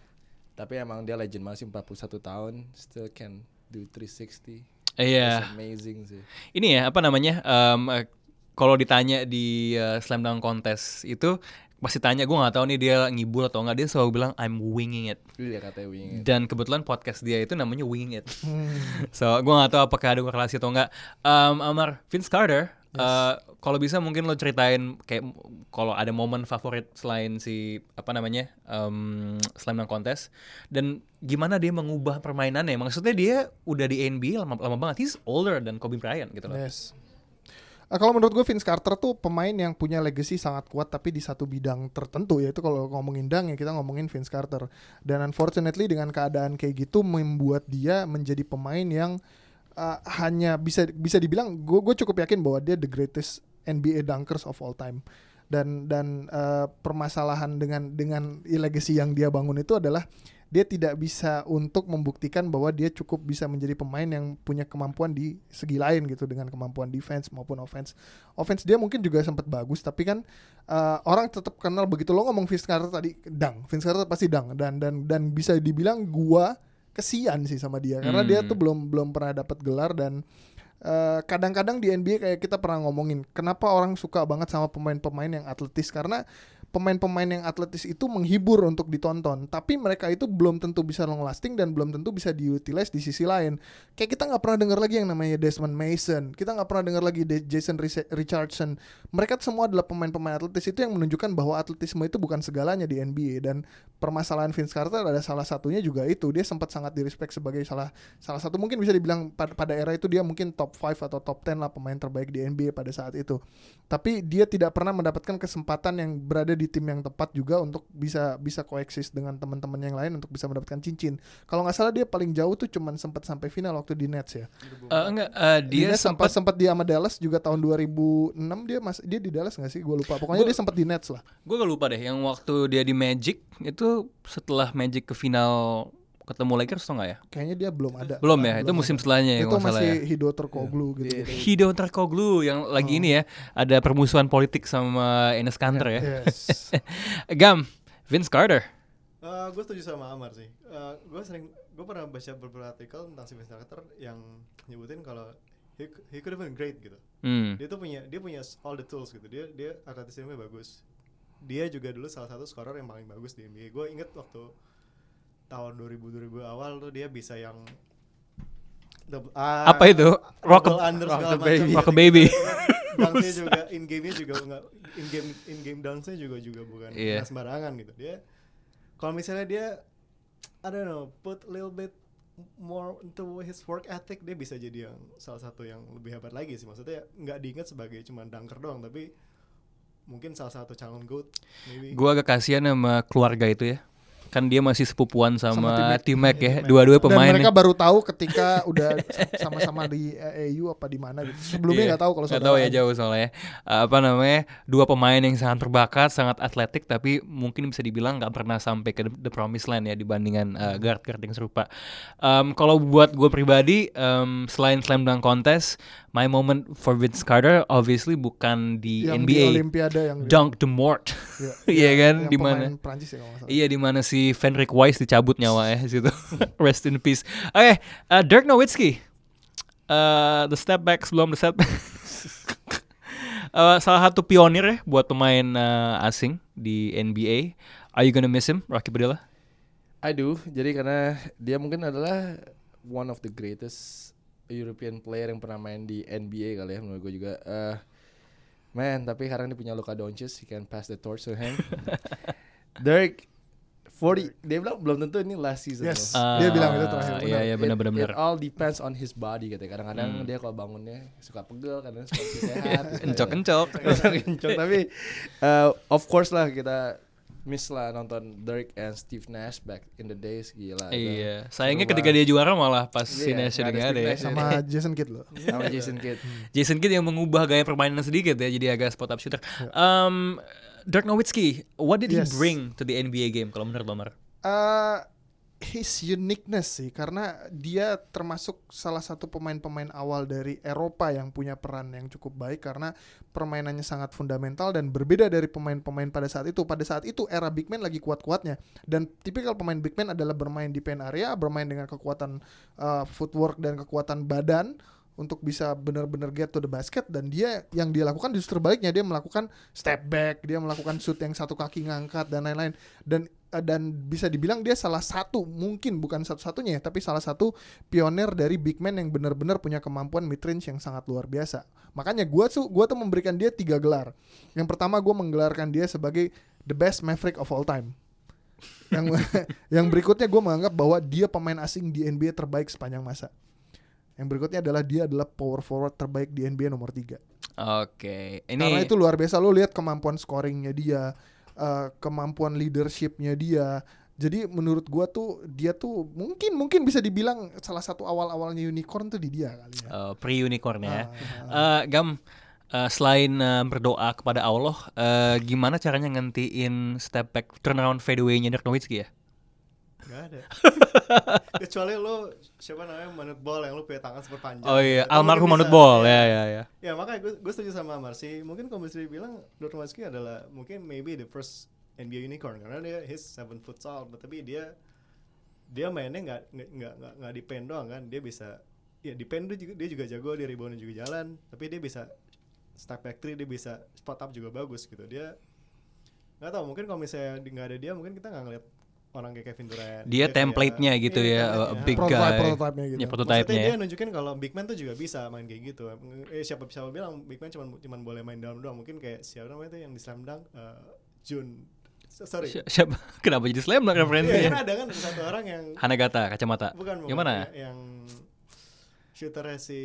Tapi emang dia legend masih 41 tahun still can do 360. iya. It's amazing sih. Ini ya apa namanya? em, eh, kalau ditanya di eh, slam dunk contest itu pasti tanya gue nggak tahu nih dia ngibul atau nggak dia selalu bilang I'm winging it. Iya katanya winging it. Dan kebetulan podcast dia itu namanya Winging It. Hmm. So gue gak tahu apakah ada korelasi atau enggak. Um, Amar, Vince Carter, uh, kalau bisa mungkin lo ceritain kayak kalau ada momen favorit selain si apa namanya um, slam dunk contest dan gimana dia mengubah permainannya. Maksudnya dia udah di NBA lama, lama banget. He's older than Kobe Bryant gitu loh. Yes. Eh, kalau menurut gue Vince Carter tuh pemain yang punya legacy sangat kuat tapi di satu bidang tertentu yaitu kalau ngomongin dang ya kita ngomongin Vince Carter. Dan unfortunately dengan keadaan kayak gitu membuat dia menjadi pemain yang uh, hanya bisa bisa dibilang gue gue cukup yakin bahwa dia the greatest NBA dunkers of all time. Dan dan uh, permasalahan dengan dengan legacy yang dia bangun itu adalah dia tidak bisa untuk membuktikan bahwa dia cukup bisa menjadi pemain yang punya kemampuan di segi lain gitu dengan kemampuan defense maupun offense. Offense dia mungkin juga sempat bagus tapi kan uh, orang tetap kenal begitu lo ngomong Vince Carter tadi dang, Vince Carter pasti dang dan dan dan bisa dibilang gua kesian sih sama dia karena dia Hmm. tuh belum belum pernah dapat gelar dan eh, kadang-kadang di NBA kayak kita pernah ngomongin kenapa orang suka banget sama pemain-pemain yang atletis karena pemain-pemain yang atletis itu menghibur untuk ditonton. Tapi mereka itu belum tentu bisa long lasting dan belum tentu bisa diutilize di sisi lain. Kayak kita nggak pernah dengar lagi yang namanya Desmond Mason. Kita nggak pernah dengar lagi De- Jason Richardson. Mereka semua adalah pemain-pemain atletis itu yang menunjukkan bahwa atletisme itu bukan segalanya di NBA dan permasalahan Vince Carter ada salah satunya juga itu. Dia sempat sangat direspek sebagai salah salah satu mungkin bisa dibilang pada, pada era itu dia mungkin top 5 atau top 10 lah pemain terbaik di NBA pada saat itu. Tapi dia tidak pernah mendapatkan kesempatan yang berada tim yang tepat juga untuk bisa bisa koeksis dengan teman-teman yang lain untuk bisa mendapatkan cincin. Kalau nggak salah dia paling jauh tuh cuman sempat sampai final waktu di Nets ya? Eh, enggak, di dia sempat sempat di sama Dallas juga tahun 2006 dia mas dia di Dallas nggak sih? Gue lupa. Pokoknya Gua- dia sempat di Nets lah. gue gak lupa deh yang waktu dia di Magic itu setelah Magic ke final ketemu Lakers atau enggak ya? kayaknya dia belum ada Belum ya, itu musim ada. setelahnya ya itu masih ya. Hido Turkoglu gitu Hido Turkoglu yang lagi ini ya ada permusuhan politik sama Enes Kanter ya. yes Gam, Vince Carter. gue Eh, setuju sama Amar sih. gue sering, gue pernah baca beberapa artikel tentang si Vince Carter yang nyebutin kalau he, he could have been great gitu. Hmm. Dia tuh punya, dia punya all the tools gitu. Dia dia atletisme bagus. Dia juga dulu salah satu scorer yang paling bagus di NBA. Gue inget waktu tahun 2000 2000 awal tuh dia bisa yang double- ah, Apa itu? Rock double under rock the baby. Rock the baby. Dunk-nya juga in game-nya juga enggak in game in game dunk-nya juga juga bukan bukan sembarangan gitu. Dia kalau misalnya dia I don't know, put a little bit more into his work ethic dia bisa jadi yang salah satu yang lebih hebat lagi sih maksudnya nggak diingat sebagai cuma dunker doang tapi mungkin salah satu calon goat maybe Gue agak kasihan sama keluarga itu ya. Kan dia masih sepupuan sama, Sama T-Mac ya. T-Mac. Dua-dua dan pemain. mereka baru tahu ketika udah sama-sama di AU apa di mana gitu sebelumnya Iya, nggak tahu kalau nggak tahu ya jauh soalnya apa namanya dua pemain yang sangat berbakat sangat atletik tapi mungkin bisa dibilang nggak pernah sampai ke the, the promised land ya dibandingkan uh, guard guard yang serupa Um, kalau buat gue pribadi um, selain slam dunk contest my moment for Vince Carter obviously bukan di yang NBA di Olimpiade yang dunk the mort Iya. iya kan di mana Prancis ya kalau nggak salah. Iya di mana si Fenrik Weiss dicabut nyawa ya situ. Rest in peace. Oke, uh, Dirk Nowitzki. Uh, the step back sebelum the step back. Uh, salah satu pionir ya buat pemain uh, asing di NBA. Are you gonna miss him, Rocky Padilla? I do. Jadi karena dia mungkin adalah one of the greatest European player yang pernah main di NBA kali ya menurut gue juga. Eh man, tapi sekarang dia punya Luka Doncic, he can pass the torch to him. Dirk 40 dia bilang belum tentu ini last season Yes. loh. Dia bilang itu terakhir, Iya benar. iya benar benar It- benar. It all depends on his body katanya. Kadang-kadang Hmm. dia kalau bangunnya suka pegel, kadang suka sehat. Kencok-kencok. Kencok tapi uh, of course lah kita miss lah nonton Dirk and Steve Nash back in the days gila. Iya, sayangnya ketika dia juara malah pas si Iya, Nash udah ada ya. Nash. sama Jason Kidd loh sama Jason Kidd. Jason Kidd yang mengubah gaya permainan sedikit ya jadi agak spot up shooter. Um, Dirk Nowitzki, what did Yes. he bring to the NBA game kalau menurut Lomar? uh, his uniqueness sih karena dia termasuk salah satu pemain-pemain awal dari Eropa yang punya peran yang cukup baik karena permainannya sangat fundamental dan berbeda dari pemain-pemain pada saat itu. Pada saat itu era big man lagi kuat-kuatnya dan tipikal pemain big man adalah bermain di pen area, bermain dengan kekuatan uh, footwork dan kekuatan badan untuk bisa benar-benar get to the basket dan dia yang dia lakukan justru baliknya dia melakukan step back, dia melakukan shoot yang satu kaki ngangkat dan lain-lain dan eh, dan bisa dibilang dia salah satu mungkin bukan satu-satunya ya, tapi salah satu pionir dari big man yang benar-benar punya kemampuan mid range yang sangat luar biasa. Makanya gua tuh gua tuh memberikan dia tiga gelar. Yang pertama gua menggelarkan dia sebagai the best maverick of all time. yang yang berikutnya gue menganggap bahwa dia pemain asing di NBA terbaik sepanjang masa. Yang berikutnya adalah dia adalah power forward terbaik di NBA nomor 3. Oke, ini Karena itu luar biasa lo lihat kemampuan scoringnya dia, eh, kemampuan leadershipnya dia. Jadi menurut gua tuh dia tuh mungkin mungkin bisa dibilang salah satu awal-awalnya unicorn tuh di dia kali ya. eh, pre-unicorn ya. Ah, Eh, Gam, eh, selain eh, berdoa kepada Allah, eh, gimana caranya ngentiin step back turnaround fadeaway-nya Dirk Nowitzki ya? Gak ada. Kecuali lo siapa namanya Manut Ball yang lo punya tangan super panjang. Oh iya, Itu almarhum Manut bisa. Ball Iya. ya ya ya. Ya makanya gue gue setuju sama Marcy. Mungkin kalau bisa dibilang Nowitzki adalah mungkin maybe the first NBA unicorn karena dia his seven foot tall, tapi dia dia mainnya nggak nggak nggak nggak pen doang kan. Dia bisa ya di pen dia juga dia juga jago, dia rebound juga jalan, tapi dia bisa step back three, dia bisa spot up juga bagus gitu. Dia nggak tahu mungkin kalau misalnya nggak ada dia mungkin kita nggak ngeliat orang kayak Kevin Durant. Dia kayak- template-nya gitu Iya, ya, template-nya. uh, big prototype guy. prototype-nya gitu. Ya, Maksudnya prototype-nya dia ya. nunjukin kalau big man tuh juga bisa main kayak gitu. Eh, siapa siapa bilang big man cuma cuman boleh main dalam doang. Mungkin kayak siapa namanya tuh yang di slam dunk eh, Jun. So- Sorry. Si- Siapa? Kenapa jadi slam dunk Iya, kan referensinya? ada kan satu orang yang Hanagata, kacamata. bukan, bukan Yang mana? ya, yang shooternya si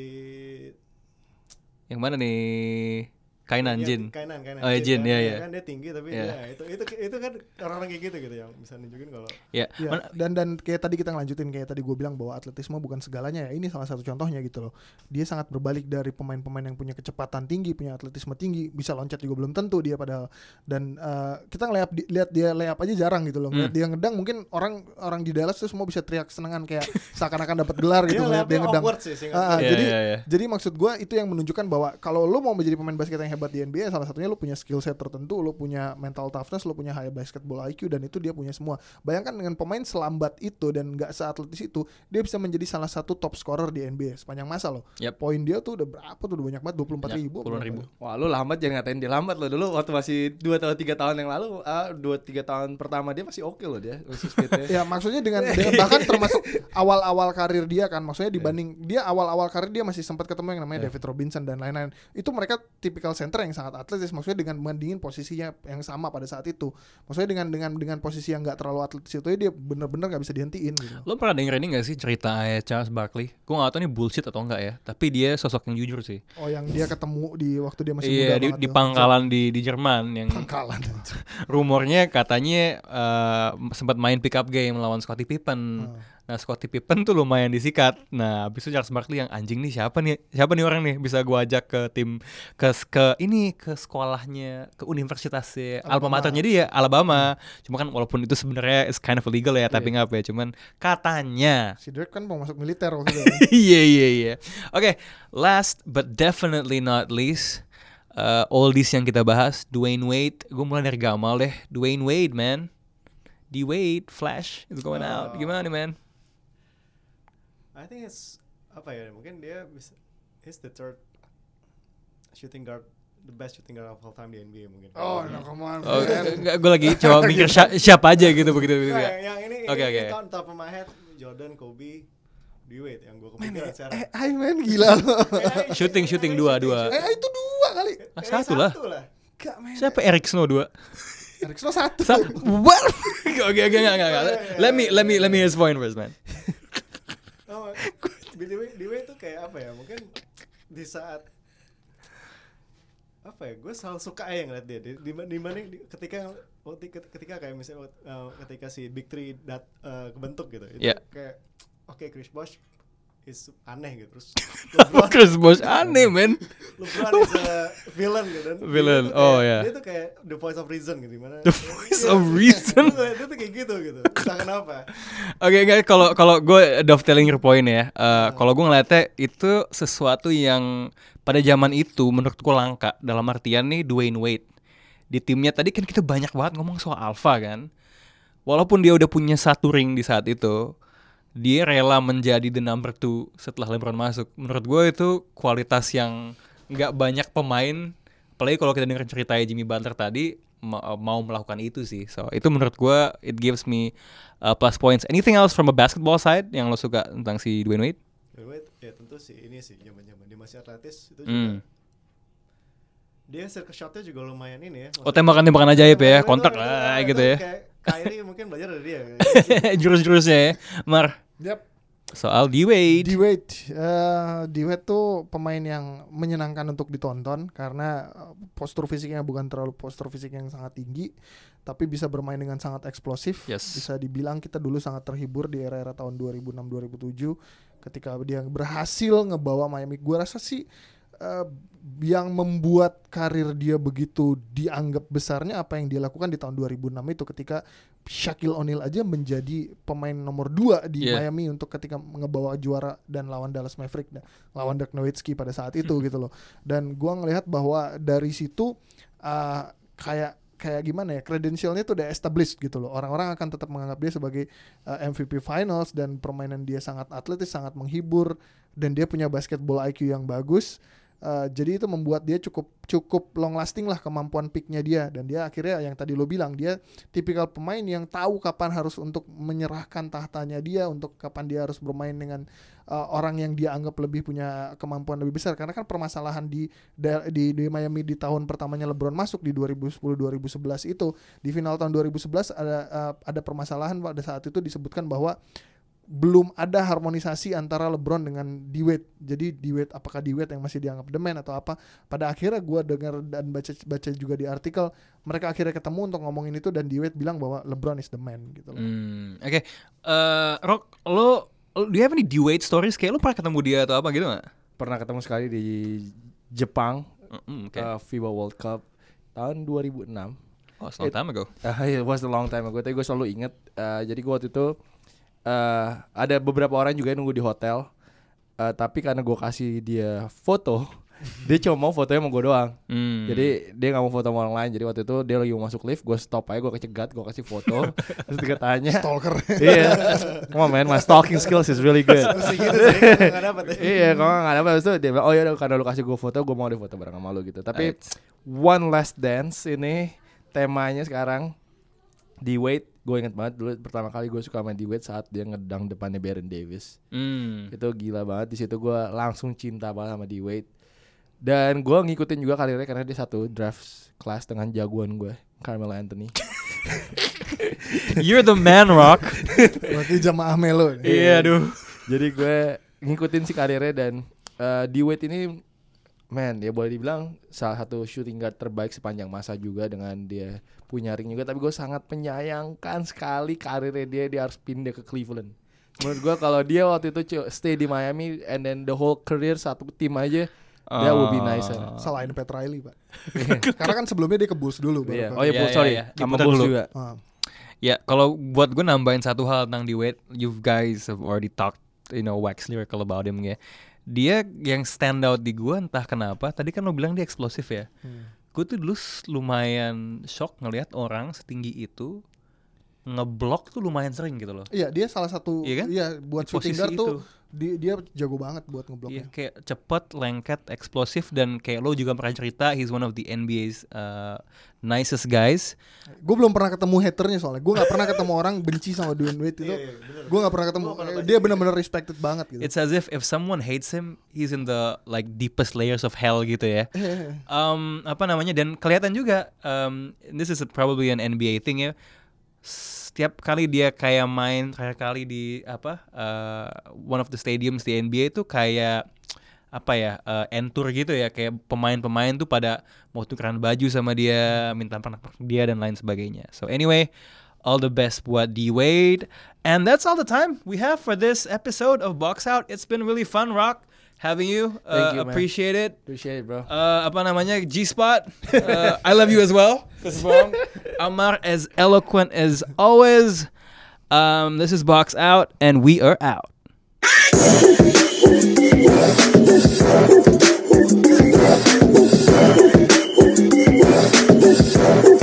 Yang mana nih? Kainan Iya, Jin. Kainan, Kainan. Oh, ya, Jin, iya, kan, iya. kan dia tinggi tapi Iya. ya itu itu itu kan orang-orang kayak gitu gitu yang bisa nunjukin kalau Ya, Ya, dan dan kayak tadi kita ngelanjutin kayak tadi gue bilang bahwa atletisme bukan segalanya ya ini salah satu contohnya gitu loh dia sangat berbalik dari pemain-pemain yang punya kecepatan tinggi punya atletisme tinggi bisa loncat juga belum tentu dia padahal dan eh, kita ngeliat di- lihat dia layup aja jarang gitu loh ngeliat Hmm. dia ngedang mungkin orang orang di Dallas tuh semua bisa teriak senengan kayak seakan-akan dapat gelar gitu dia ngeliat dia ngedang sih. Iya, jadi iya, iya. jadi maksud gue itu yang menunjukkan bahwa kalau lo mau menjadi pemain basket yang hebat di NBA salah satunya lo punya skill set tertentu, lo punya mental toughness, lo punya high basketball IQ dan itu dia punya semua. Bayangkan dengan pemain selambat itu dan nggak seatletis itu, dia bisa menjadi salah satu top scorer di NBA sepanjang masa loh. Yap. Poin dia tuh udah berapa tuh udah banyak banget 24 Banyak, ribu. puluhan ribu. Wah lu lambat jangan ngatain dia lambat lo dulu waktu masih 2 atau 3 tahun yang lalu ah 2 3 tahun pertama dia masih oke loh dia. Ya maksudnya dengan, dengan bahkan termasuk awal-awal karir dia kan maksudnya dibanding dia awal-awal karir dia masih sempat ketemu yang namanya David Robinson dan lain-lain itu mereka tipikal center yang sangat atletis maksudnya dengan membandingin posisinya yang sama pada saat itu maksudnya dengan dengan dengan posisi yang nggak terlalu atletis itu dia bener-bener nggak bisa dihentiin gitu Lo pernah denger ini gak sih cerita Charles Barkley? Gue gak tau ini bullshit atau enggak ya Tapi dia sosok yang jujur sih oh yang dia ketemu di waktu dia masih muda Iya di, banget di tuh. pangkalan di, di Jerman Yang pangkalan rumornya katanya eh, sempat main pick up game lawan Scottie Pippen. Nah Scottie Pippen tuh lumayan disikat. Nah habis itu Charles Barkley yang anjing nih siapa nih siapa nih orang nih bisa gua ajak ke tim ke ke ini ke sekolahnya ke universitasnya alma Alabama. maternya dia Alabama. Cuma kan walaupun itu sebenarnya is kind of illegal ya tapping up ya. Cuman katanya si Dirk kan mau masuk militer waktu itu Iya iya iya. Oke, last but definitely not least, uh, oldies yang kita bahas, Dwayne Wade. Gue mulai dari Gamal deh. Dwayne Wade, man. D Wade, Flash, is going out. Oh. Gimana nih, man? I think it's apa ya mungkin dia bisa he's the third shooting guard the best shooting guard of all time di NBA mungkin. oh no come on Oh, man. enggak, gue lagi coba mikir siapa aja gitu begitu begitu. Nah, ya. yang, yang ini Oke, ini, oke. ini on top of my head Jordan, Kobe, Dwayne yang gue kepikiran sekarang. eh ay men gila lo Eh, Shooting, shooting, dua, dua. eh itu dua kali Ah, Eh, satu lah. Gak men Siapa Eric Snow dua? Eric Snow satu Sa- What? Oke oke enggak enggak enggak. Let me let me let me his point first, man. Dwayne, Dwayne tuh kayak apa ya? Mungkin di saat apa ya? Gue selalu suka ya ngeliat dia. Di, di, di mana di- ketika ketika kayak misalnya uh, ketika si Big Three dat, uh, kebentuk gitu. Itu Iya. kayak oke Chris Bosh is aneh gitu. Terus LeBron, Chris Bosh aneh, man. LeBron is a villain gitu. Dan dia Villain, tuh oh, ya. Dia tuh kayak the voice of reason gitu. Di mana, The voice of reason. Dia, tuh- dia kayak gitu gitu. Entah kenapa. Oke guys, kalau kalau gue dovetailing your point ya, eh, kalau gue ngeliatnya itu sesuatu yang pada zaman itu menurut gue langka dalam artian nih Dwayne Wade di timnya tadi kan kita banyak banget ngomong soal alpha kan, walaupun dia udah punya satu ring di saat itu, dia rela menjadi the number two setelah LeBron masuk. Menurut gue itu kualitas yang nggak banyak pemain. Apalagi kalau kita dengar ceritanya Jimmy Butler tadi ma- mau melakukan itu sih. So itu menurut gue it gives me uh, plus points. Anything else from a basketball side yang lo suka tentang si Dwayne Wade? Wait, ya tentu sih ini sih zaman-zaman dia masih atletis itu juga. Hmm. Dia circle shotnya juga lumayan ini ya. Oh tembakan-tembakan ajaib ya, kontak lah itu gitu ya. Kayak Kyrie mungkin belajar dari dia. Jurus-jurusnya ya. Mar, Yap. soal D-Wade. D Wade, eh D Wade tuh pemain yang menyenangkan untuk ditonton karena eh, postur fisiknya bukan terlalu postur fisik yang sangat tinggi, tapi bisa bermain dengan sangat eksplosif. Yes. Bisa dibilang kita dulu sangat terhibur di era-era tahun 2006-2007 ketika dia berhasil ngebawa Miami. Gua rasa sih eh, yang membuat karir dia begitu dianggap besarnya apa yang dia lakukan di tahun 2006 itu ketika Shaquille O'Neal aja menjadi pemain nomor 2 di Yeah. Miami untuk ketika ngebawa juara dan lawan Dallas Maverick dan lawan Dirk Nowitzki pada saat itu gitu loh. Dan gua ngelihat bahwa dari situ uh, kayak kayak gimana ya credentialnya tuh udah established gitu loh orang-orang akan tetap menganggap dia sebagai uh, MVP Finals dan permainan dia sangat atletis sangat menghibur dan dia punya basketball IQ yang bagus Uh, jadi itu membuat dia cukup cukup long lasting lah kemampuan picknya dia. Dan dia akhirnya yang tadi lo bilang dia tipikal pemain yang tahu kapan harus untuk menyerahkan tahtanya dia untuk kapan dia harus bermain dengan uh, orang yang dia anggap lebih punya kemampuan lebih besar. Karena kan permasalahan di di, di Miami di tahun pertamanya LeBron masuk di 2010 2011 itu di final tahun 2011 ada uh, ada permasalahan pada saat itu disebutkan bahwa belum ada harmonisasi antara LeBron dengan D-Wade. Jadi D-Wade apakah D-Wade yang masih dianggap the man atau apa? Pada akhirnya gua dengar dan baca baca juga di artikel mereka akhirnya ketemu untuk ngomongin itu dan D-Wade bilang bahwa LeBron is the man gitu loh. Hmm, Oke, Eh, Rock, lo, lo- do you have any D-Wade stories? Kayak lo pernah ketemu dia atau apa gitu gak? Pernah ketemu sekali di Jepang Mm, Oke. uh, FIBA World Cup tahun 2006. Oh, it's a long time ago. Uh, it was a long time ago. Tapi gue selalu inget. uh, jadi gue waktu itu uh, ada beberapa orang juga yang nunggu di hotel. Uh, tapi karena gue kasih dia foto, dia cuma mau fotonya sama gue doang. Hmm. Jadi dia nggak mau foto sama orang lain. Jadi waktu itu dia lagi mau masuk lift, gue stop aja, gue kecegat, gue kasih foto. terus dia tanya, Stalker. iya, come on man, my stalking skills is really good. Gitu ya. iya, kalau nggak ada apa itu dia bilang, oh ya udah, karena lu kasih gue foto, gue mau di foto bareng sama lu gitu. Tapi Right. One Last Dance ini temanya sekarang di Wade. Gue inget banget dulu pertama kali gue suka main di Wade saat dia ngedang depannya Baron Davis. Hmm. Itu gila banget. Di situ gue langsung cinta banget sama D Wade. Dan gue ngikutin juga karirnya karena dia satu draft class dengan jagoan gue, Carmelo Anthony. You're the man, Rock. Berarti jamaah Melo. Iya, aduh. Jadi gue ngikutin si karirnya dan uh, D Wade ini man ya boleh dibilang salah satu shooting guard terbaik sepanjang masa juga dengan dia punya ring juga tapi gue sangat menyayangkan sekali karirnya dia dia harus pindah ke Cleveland menurut gue kalau dia waktu itu stay di Miami and then the whole career satu tim aja that would be nicer Selain Pat Riley, Pak. Karena kan sebelumnya dia ke Bulls dulu baru Iya. oh iya Iya, Bulls, iya, sorry iya. sama Diputar Bulls juga Ah. Ya, kalau buat gue nambahin satu hal tentang Dwayne, you guys have already talked, you know, wax lyrical about him ya. Dia yang stand out di gue entah kenapa. Tadi kan lo bilang dia eksplosif ya. Hmm. Gue tuh dulu lumayan shock ngelihat orang setinggi itu ngeblok tuh lumayan sering gitu loh. Iya, dia salah satu Iya kan? iya buat Di shooting guard tuh itu. Di- dia jago banget buat Iya, ngebloknya. kayak cepet, lengket, eksplosif dan kayak lo juga pernah cerita he's one of the NBA's uh, nicest guys. Gue belum pernah ketemu haternya soalnya. Gue nggak pernah ketemu orang benci sama Dwayne Wade itu. Iya, iya. Gue nggak pernah ketemu. Pernah dia benar-benar respected banget gitu. It's as if if someone hates him, he's in the like deepest layers of hell gitu ya. Um, apa namanya dan kelihatan juga um, this is probably an NBA thing ya setiap kali dia kayak main terakhir kali di apa uh, one of the stadiums di NBA itu kayak apa ya uh, entur gitu ya. Kayak pemain-pemain tuh pada mau tukeran baju sama dia minta pernak dia dan lain sebagainya. So anyway all the best buat D Wade and that's all the time we have for this episode of Box Out. It's been really fun Rock having you. Uh, you appreciate man. it. Appreciate it, bro. Uh, apa namanya? G Spot. Uh, I love you as well. This is wrong. Amar as eloquent as always. Um, this is Box Out, and we are out.